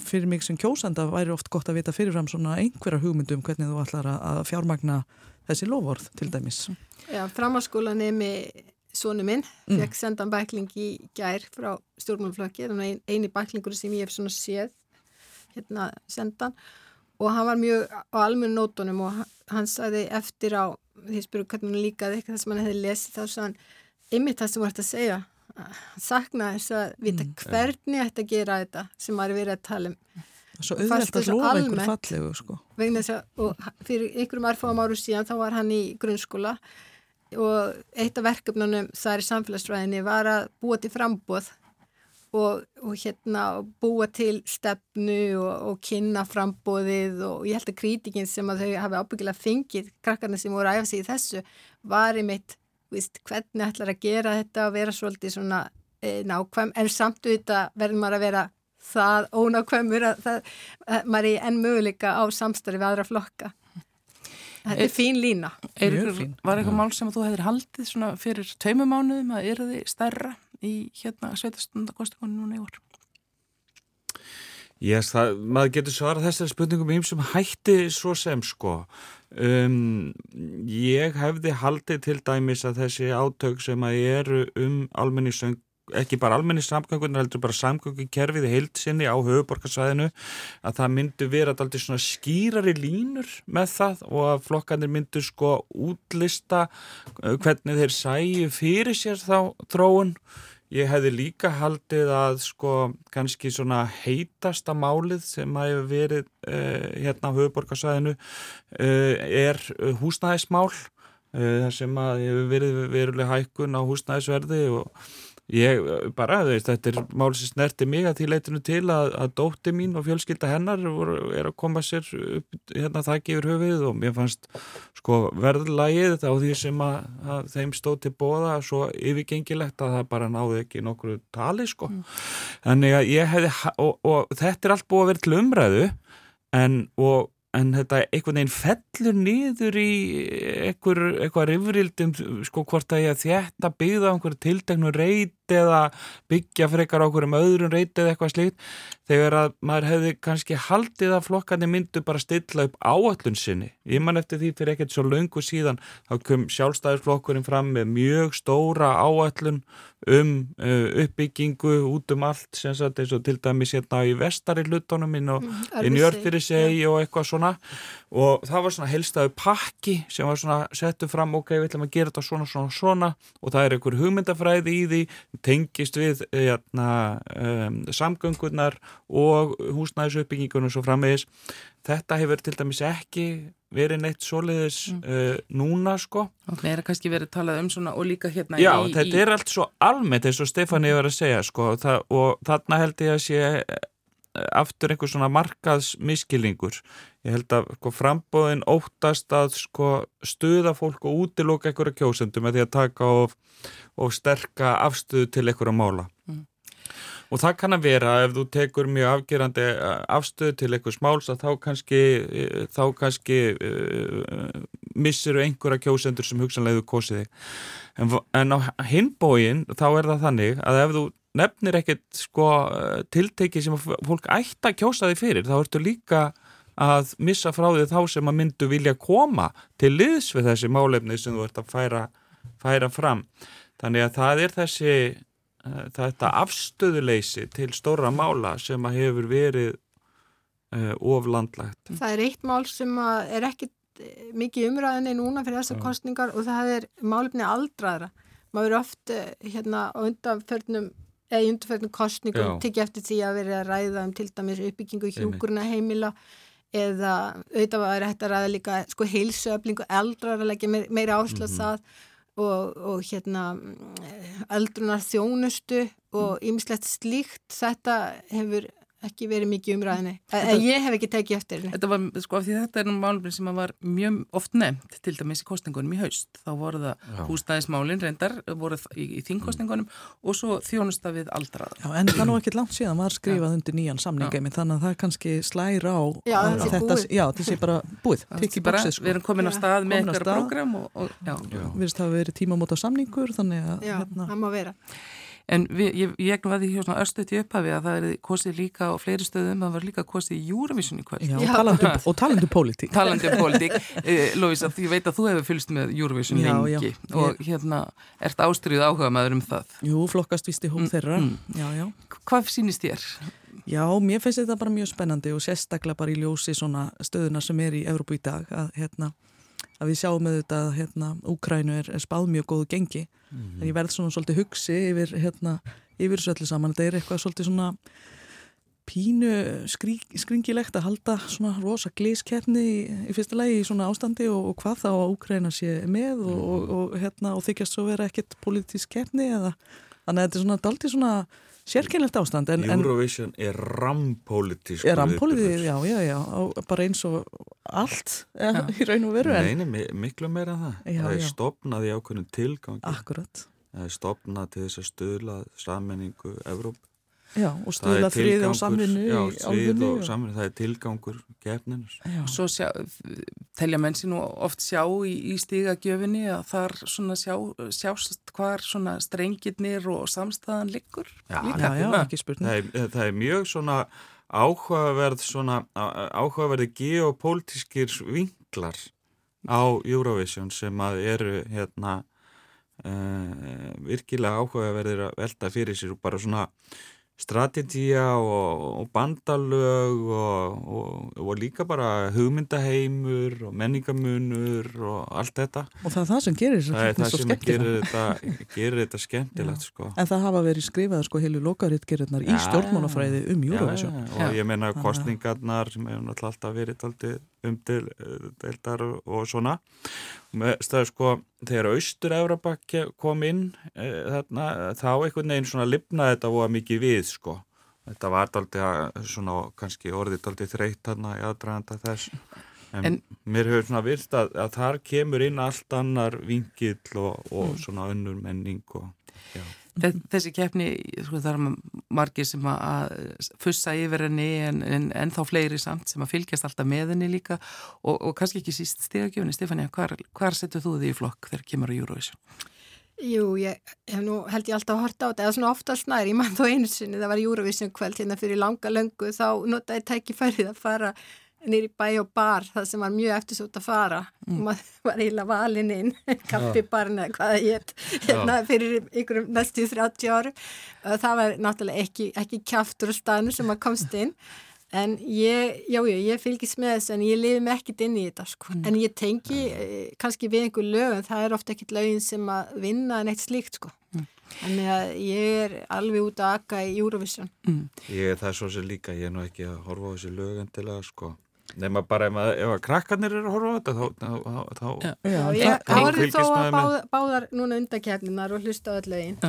fyrir mig sem kjósanda væri oft gott að vita fyrirfram svona einhverja hugmyndum hvernig þú ætlar að, að fjármagna þessi lofvorð til dæmis. Já, framhalskóla nemi sonu minn, Mm. fekk sendan bækling í gær frá stjórnmálflokki, þannig ein, eini bæklingur sem ég hef svona séð hérna sendan og hann var mjög á almennu nótunum og hann- sagði eftir á því spuru hvernig hann líkaði eitthvað sem hann hefði lesið þá sagði hann ymmið það sem var þetta að segja saknaði þess að vita hvernig ætti að gera þetta sem maður er verið að tala um Svo auðvelt að lofa almennt? fallegu sko. að og fyrir einhverjum erfáum áru síðan þá var hann í grunnskóla og eitt af verkefnunum þar í samfélagsfræðinni var að búa til frambóð og, og hérna búa til stefnu og, og kynna frambóðið og ég held að krítikinn sem að þau hafi ábyggilega fengið krakkarna sem voru æfa sig í þessu var einmitt, víst, hvernig ætlar að gera þetta og vera svolítið svona e, nákvæm, en samt auðvitað verður maður að vera það ónákvæmur að, það, að maður er enn möguleika á samstarfi við aðra flokka. Þetta er fín lína. Er fín. var eitthvað mál sem að þú hefur haldið svona fyrir tveimum mánuðum að eru þið stærra í hérna sveitastundakostikunni núna í vor? Yes, það, maður getur svarað þessari spurningum í sem hætti svo sem sko. Um, ég hefði haldið til dæmis að þessi átök sem að eru um almenningssöng ekki bara almenningssamgöngunar heldur bara samgöngukerfið í heildsinni á höfuborgarsvæðinu að það myndu vera alltaf svona skýrari línur með það og að flokkanir myndu sko útlista uh, hvernig þeir sæju fyrir sér þá þróun. Ég hefði líka haldið að sko kannski svona heitasta málið sem hafi verið uh, hérna á höfuborgarsvæðinu uh, er uh, húsnæðismál þar sem að hefur verið veruleg hækkun á húsnæðisverði og ég bara, veist, þetta er mál sem snerti mig að því leitinu til að, að dótti mín og fjölskylda hennar voru, er að koma sér upp hérna þakki yfir höfuð og mér fannst sko verðlægið á því sem að, að þeim stóð til bóða svo yfirgengilegt að það bara náði ekki nokkru tali sko mm. þannig að ég hefði og, og þetta er allt búið að vera til umræðu en og en þetta einhvern veginn fellur nýður í einhver, eitthvað rifrildum sko hvort að ég þetta byggða á einhverju tildegnu reyt eða byggja frekar á einhverjum öðrum reyt eða eitthvað slíkt þegar að maður hefði kannski haldið að flokkandi myndu bara stilla upp áallun sinni. Ég man eftir því fyrir ekkert svo laungu síðan þá kom sjálfstæðisflokkurinn fram með mjög stóra áallun um uh, uppbyggingu út um allt sem sagt eins og til dæmis hérna í vestari hlutunum minn og mm, njörð fyrir seg ja. og eitthvað svona og það var svona helstaðu pakki sem var svona settu fram ok, við ætlum að gera þetta svona svona svona og það er einhver hugmyndafræði í því tengist við hérna, um, samgöngunar og húsnæðisuppbyggingunum svo framvegis. Þetta hefur til dæmis ekki verið neitt soliðis mm. uh, núna sko. Og það er kannski verið talað um svona og líka hérna Já, í, þetta í... er allt svo almennt eins og Stefani var að segja sko það, og þarna held ég að sé eh, aftur einhver svona markaðsmiskilingur ég held að sko, frambóðin óttast að sko, stuða fólk og útiloka einhverja kjósendum að því að taka og, og sterka afstuðu til einhverja mála mm. Og það kann að vera ef þú tekur mjög afgerandi eh, afstöðu til eitthvað smáls að þá kannski, eh, þá kannski uh, missir einhverja kjósendur sem hugsanlega þú kosið þig. En, en á hinbóin þá er það þannig að ef þú nefnir ekkert sko, tiltekið sem fólk ætti að kjósa þig fyrir þá ertu líka að missa frá því þá sem að myndu vilja koma til liðs við þessi málefni sem þú ert að færa, færa fram. Þannig að það er þessi Eh, þetta afstöðuleysi til stóra mála sem að hefur verið uh, oflandlagt. Það er eitt mál sem er ekki eh, mikið umræðinni núna fyrir þessar kostningar og það er málefni aldraðra. Maður eru oft hérna á undanförnum eða í undanförnum kostningum tikið eftir því að vera að ræða um til dæmis uppbyggingu hjúkurna heimila eða auðvitað var þetta ræða líka sko heilsuöflingu eldraðra leggja meira áslað mm -hmm. það og, og hérna eldrunar þjónustu og ymslegt slíkt. Þetta hefur ekki verið mikið umræðinni en ég hef ekki tekið eftir henni. Þetta var, sko, af því þetta er máluminn sem var mjög oft nefnt, til dæmis í kostningunum í haust. Þá voru það húsnæðismálin reyndar, voru í, í þingkostningunum og svo þjónusta við aldraða. Já, en það er nú ekki langt síðan var skrifað já. undir nýjan samninga þannig að það kannski slæra á Já, að þetta, já, þetta sé bara búið. Bara, Við erum komin á stað með eitthvað program og, og, Við veist að það að hérna, En við, ég, ég vaði hjá svona östuðt í upphafi að það er kosið líka á fleiri stöðum, það var líka kosið í Júravísunni kvöld. Já, um- og talandi um pólitík. Talandi um pólitík. Eh, Lóisa, ég veit að þú hefur fylgst með Júravísun lengi já. og hérna, ert ástriðið áhuga maður um það? Jú, flokkast vist í hóm mm, þeirra. Mm. Já, já. Hvað sínist þér? Já, mér finnst þetta bara mjög spennandi og sérstaklega bara í ljósi svona stöðuna sem er í Evrópu í dag að hérna að við sjáum þetta að hérna, Úkrænu er, er spáð mjög góðu gengi. Mm -hmm. en ég verð svona svolítið hugsi yfir, hérna, yfir þessu öllu saman. Þetta er eitthvað svolítið svona pínu skrí, skringilegt að halda svona rosa glískerni í, í fyrsta lagi í svona ástandi og, og hvað þá að Úkræna sé með og, og, og hérna, þykjast svo vera ekkert politísk kerni eða þannig að þetta er svona daldið svona sérkynlegt ástand en, Eurovision er rampolítisk er rampolítisk, já, já, já bara eins og allt ja, í raun og veru Neini, miklu meira en það. Já, það er stopnað í ákveðinu tilgang Akkurat. Það er stopnað til þess að stöðla sammenningu Evróp Já, og stuðla frið og samvinnu Já, frið og samvinnu, það er tilgangur gefninus. Svo sjá, telja mennsi nú oft sjá í, í stígagjöfinni að þar svona sjá, sjást hvar svona strengirnir og samstæðan liggur Já, já, já ekki spurning. Það er, það er mjög svona áhugaverð svona áhugaverði geopolítiskir vinklar á Eurovision sem að eru hérna uh, virkilega áhugaverðir að velta fyrir sér og bara svona strategía og, og bandalög og, og, og líka bara hugmyndaheimur og menningamunur og allt þetta. Og það er það sem gerir það það sem gerir þetta, gerir þetta skemmtilegt sko. en það hafa verið skrifað sko heilu lokarittgerirnar í stjórnmánafræði um Júruvísjón og ég menna kostningarnar sem hefur alltaf verið aldrei umdeildar og svona. Með stað sko þegar Austur-Európa kom inn e, þarna, þá einhvern veginn svona lifnaði þetta voða mikið við sko. Þetta var aldrei svona kannski orðið aldrei þreytt þarna í aðdraganda þess. En, en mér hefur svona vilt að, að þar kemur inn allt annar vingill og, og mm. svona önnur menning og já Þessi keppni, sko, það er margir sem að fussa yfir henni en, en, en þá fleiri samt sem að fylgjast alltaf með henni líka og, og kannski ekki síst stegagjöfni. Stefania, hvar, hvar setur þú þig í flokk þegar kemur á Eurovision? Jú, ég hef nú held ég alltaf að horta á þetta, eða svona oftast nær, ég mann þó einu sinni, það var Eurovision kvöld hérna fyrir langa löngu, þá notaði tækifærið að fara nýri bæ og bar það sem var mjög eftirsótt að fara mm. og maður var eiginlega valin inn kaffibarn eða hvaða ég hérna, fyrir ykkurum næstu 30 áru það var náttúrulega ekki, ekki kjaftur og stanu sem maður komst inn en ég, jájú, já, ég fylgis með þess en ég lifi mig ekkit inn í þetta sko. mm. en ég tengi eh, kannski við einhver lög en það er ofta ekkit lögin sem að vinna en eitt slíkt sko mm. Þannig að ég er alveg út að akka í Eurovision. Mm. Ég er það svo sem líka, ég er nú ekki að horfa á þessi lögum til að sko Nefna bara ef, ef að krakkarnir eru að horfa á þetta þá... þá já, já, ég horfði þó að báða, báðar núna undakefninar og hlusta á öll lögin.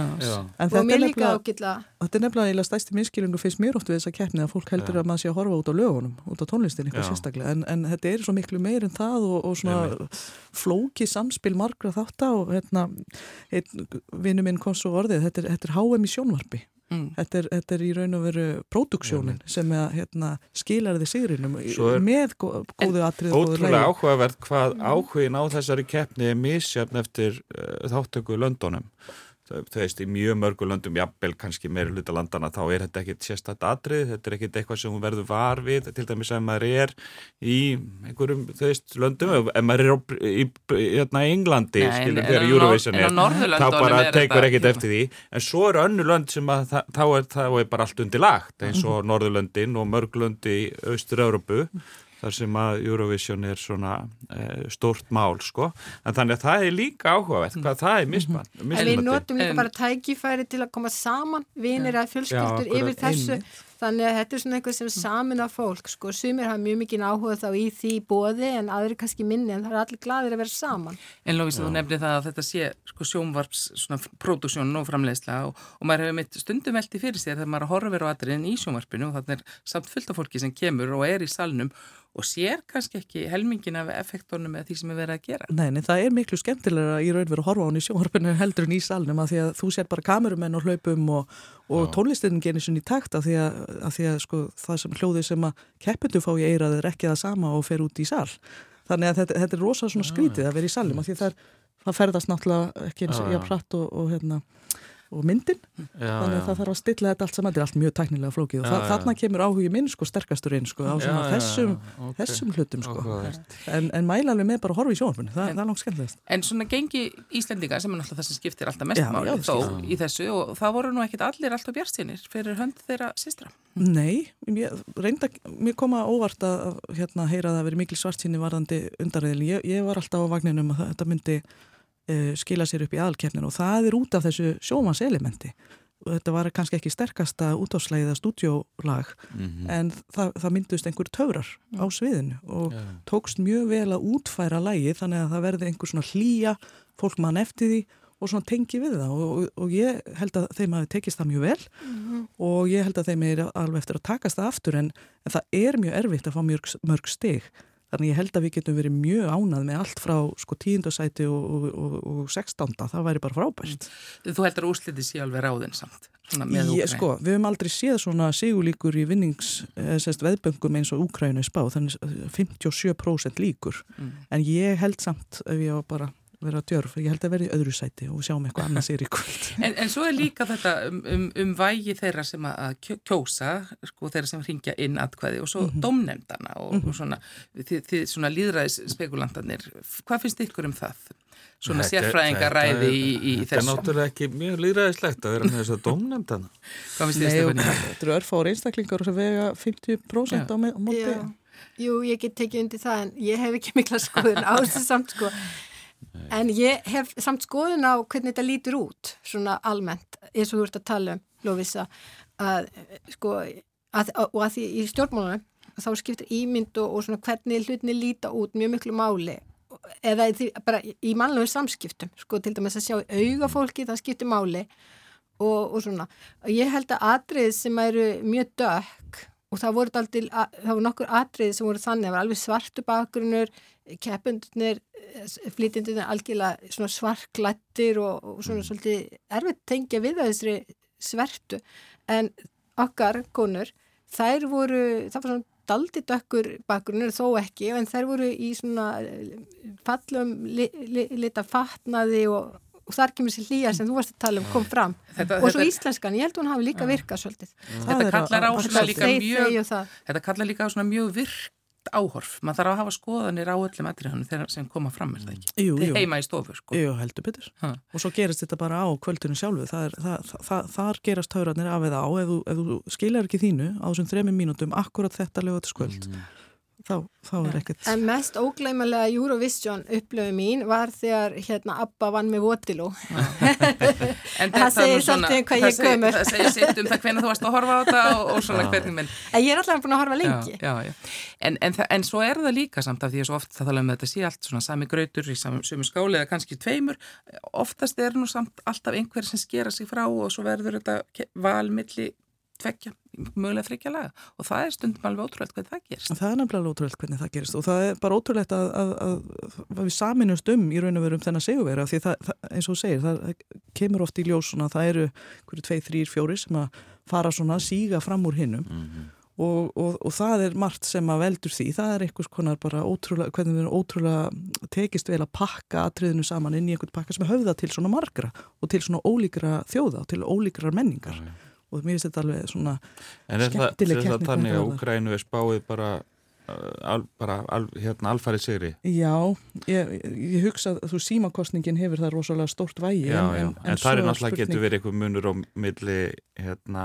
Og mér líka ágilla Þetta er nefnilega stæsti minnskilungu fyrst mér ótt við þessa keppni að fólk heldur að maður sé að horfa út á lögunum út á tónlistin eitthvað sérstaklega. En, en þetta er svo miklu meir en það og, og svona flóki samspil margra þátt á hérna, vinnu minn kom svo orðið, þetta er, er HM í sjónvarpi Mm. Þetta, er, þetta er í raun og veru próduksjónin sem er, hérna, skilar þið sigrinum með góðu atrið. Ótrúlega áhugavert hvað mm. áhugin á þessari keppni er misjafn eftir uh, þáttöku Londonum þú veist, í mjög mörgu löndum, jafnvel kannski meira hluta landana, þá er þetta ekkit sérstætt atrið, þetta er ekkit eitthvað sem hún verður var við, til dæmis ef maður er í einhverjum, þú veist, löndum ef maður er í, í, í hérna, Englandi, Nei, skilur, þegar Eurovision er þá bara tekur ekkit eftir því. En svo eru önnu lönd sem að þá er, þá er bara allt undir lagt, eins og Norðurlöndin og mörglöndi í Austur-Európu þar sem að Eurovision er svona e, stórt mál sko. En þannig að það er líka áhugavert hvað það er mismann En við notum líka bara tækifæri til að koma saman vinir að fjölskyldur yfir þessu. einmitt. Þannig að þetta er svona eitthvað sem samin af fólk sko, sumir hafa mjög mikið áhuga þá í því bóði en aðri kannski minni en það er allir gladir að vera saman. En Lófís, þú nefnir það að þetta sé sko sjónvarps svona pródúksjón og framleiðsla og, og maður hefur mitt stundum veldi fyrir sér þegar maður horfir á aðriðin í sjónvarpinu og þannig er samt fullt af fólki sem kemur og er í salnum og sér kannski ekki helmingin af effektornum eða því sem er verið að gera. Nei, en það er miklu skemmtilega í raunveru að horfa á hann í sjónvarpinu heldur en í salnum að því að þú sér bara kamerumenn og hlaupum og, og tónlistin genið svona í takt að því að, að, því að sko, það sem hljóðið sem að keppundu fá í eirað er ekki það sama og fer út í sal. Þannig að þetta, þetta er rosa svona skrítið að vera í salum að því það, er, það ferðast náttúrulega ekki eins og ég har pratt og, og hérna og myndin, já, þannig að já. það þarf að stilla þetta allt saman, þetta er allt mjög teknilega flókið og já, þarna kemur áhugi minn sko sterkastur inn sko á svona þessum, okay. þessum hlutum sko. En, en mæla alveg með bara að horfa í sjónarfunni, það, það er langt skemmtilegast. En svona gengi Íslendinga sem er náttúrulega það sem skiptir alltaf mest máli þó í þessu og það voru nú ekkit allir alltaf björnstínir fyrir hönd þeirra sístra Nei, ég reynda mér koma óvart að hérna heyra að það veri mikil svartsýni varðandi undarriðil ég, ég var alltaf á vagninum að þetta myndi uh, skila sér upp í aðalkeppnin og það er út af þessu sjómanselementi og þetta var kannski ekki sterkasta útáslægiða stúdjólag mm -hmm. en það, það myndust einhver taurar á mm. sviðinu og yeah. tókst mjög vel að útfæra lægi þannig að það verði einhver svona hlýja fólk mann eftir því og svona tengi við það og, og, og ég held að þeim hafi tekist það mjög vel mm -hmm. og ég held að þeim er alveg eftir að takast það aftur en, en það er mjög erfitt að fá mörg, mörg steg Þannig ég held að við getum verið mjög ánað með allt frá sko tíundasæti og, og, og, og sextánda, það væri bara frábært. Mm. Þú heldur að úsliti sé alveg ráðinn samt? Ég, sko, við höfum aldrei séð svona sigulíkur í vinnings eh, eins og Úkrænu spá, þannig 57% líkur, mm. en ég held samt ef ég var bara vera djörf, ég held að vera í öðru sæti og sjáum eitthvað annað sér í kvöld en, en svo er líka þetta um, um, um vægi þeirra sem að kjósa sko þeirra sem ringja inn atkvæði og svo mm -hmm. domnefndana og, mm -hmm. og svona þið, þið svona líðræðis spekulantarnir hvað finnst ykkur um það? Svona sérfræðinga ræði í, í þessu Þetta er náttúrulega ekki mjög líðræðislegt að vera með þess að domnefndana Hvað finnst þið Stefani? Þetta eru örfári einstaklingar sem vega 50% á móti Jú, ég get tekið undir það en ég hef ekki mikla skoðun á þessu samt sko En ég hef samt skoðun á hvernig þetta lítur út, svona almennt, eins og þú ert að tala um, Lófisa, að, sko, að, og að því í stjórnmálunum, þá skiptir ímynd og, og svona hvernig hlutinni líta út mjög miklu máli. Eða því, bara í mannlegu samskiptum sko til dæmis að sjá auga fólki það skiptir máli og, og svona. Ég held að atrið sem eru mjög dökk og það voru, aldrei, það voru nokkur atrið sem voru þannig, það var alveg svartu bakgrunnur keppundunir flytjendunir algjörlega svona svarklættir og, og svona mm. svolítið erfitt tengja við þessari svertu en okkar konur þær voru, það var svona daldi dökkur bakgrunnur þó ekki en þær voru í svona fallum li, li, lita fatnaði og, og þar kemur sér hlýja sem þú varst að tala um kom fram þetta, og svo þetta, íslenskan, ég held að hún hafi líka virkað svolítið. Þetta kallar á svona líka mjög þetta kallar líka á svona mjög virk áhorf, maður þarf að hafa skoðanir á öllum atriðanum sem koma fram er það ekki? Jú, jú. Heima í stofu sko. Jú, heldur betur. Ha. Og svo gerist þetta bara á kvöldunum sjálfu, það er, það, það, þar gerast haugarnir af eða á, ef þú, ef þú skilar ekki þínu á þessum þremi mínútum akkurat þetta lögatiskvöld mm þá, þá er ekkert En mest ógleimalega Eurovision upplöfu mín var þegar hérna Abba vann með Votilú það segir svolítið um hvað ég gömur Það segir sitt um það hvernig þú varst að horfa á þetta og, og svona hvernig minn. Ég er alltaf búin að horfa lengi. já, já, já. En, en, en svo er það líka samt af því að svo oft það tala um þetta sé allt svona sami grautur í sami skáli eða kannski tveimur. Oftast er nú samt alltaf einhver sem skera sig frá og svo verður þetta valmilli tvekja, mögulega þryggja laga. Og það er stundum alveg ótrúlegt hvernig það gerist. Það er nefnilega ótrúlegt hvernig það gerist. Og það er bara ótrúlegt að, að, að, að við saminust um í raun og veru um þennan seguvera því það, það, eins og þú segir, það kemur oft í ljós svona, það eru hverju tvei, þrýr, fjóri sem að fara svona að síga fram úr hinnum mm -hmm. og, og, og það er margt sem að veldur því, það er einhvers konar bara ótrúlega, hvernig við erum ótrúlega tekist vel að pakka atriðinu saman inn í einhvern pakka og mér finnst þetta alveg svona skemmtileg keppni. En er það þannig að Úgrænu er spáið bara al, bara al, hérna alfarið sigri. Já, ég, ég hugsa að þú símakostningin hefur það rosalega stórt vægi Já, en, en, en það er náttúrulega getur verið eitthvað munur á milli hérna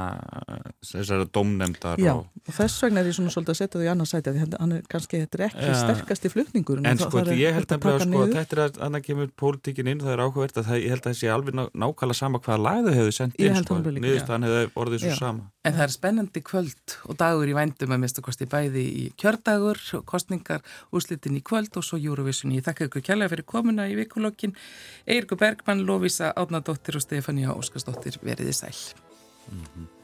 þessara domnemdar Já, og... og þess vegna er ég svona svolítið að setja það í annarsæti að hann er kannski, þetta er ekki ja. sterkasti flutningur En sko, ég held að, að sko, þetta er að annað kemur pólitíkin inn, það er áhugavert að það, ég held að það sé alveg ná, nákvæmlega sama hvaða lag þau hefðu sendt inn, sko, niðurstaðan hefur orðið svo sama En það er spennandi kvöld og dagur í vændum að mista kosti bæði í kjörda dagur, kostningar, úslitin í kvöld og svo Eurovision. Ég þakka ykkur kjærlega fyrir komuna í vikulokkin. Eirgu Bergmann, Lovisa Átnadóttir og Stefania Óskarsdóttir veriði sæl. Mm -hmm.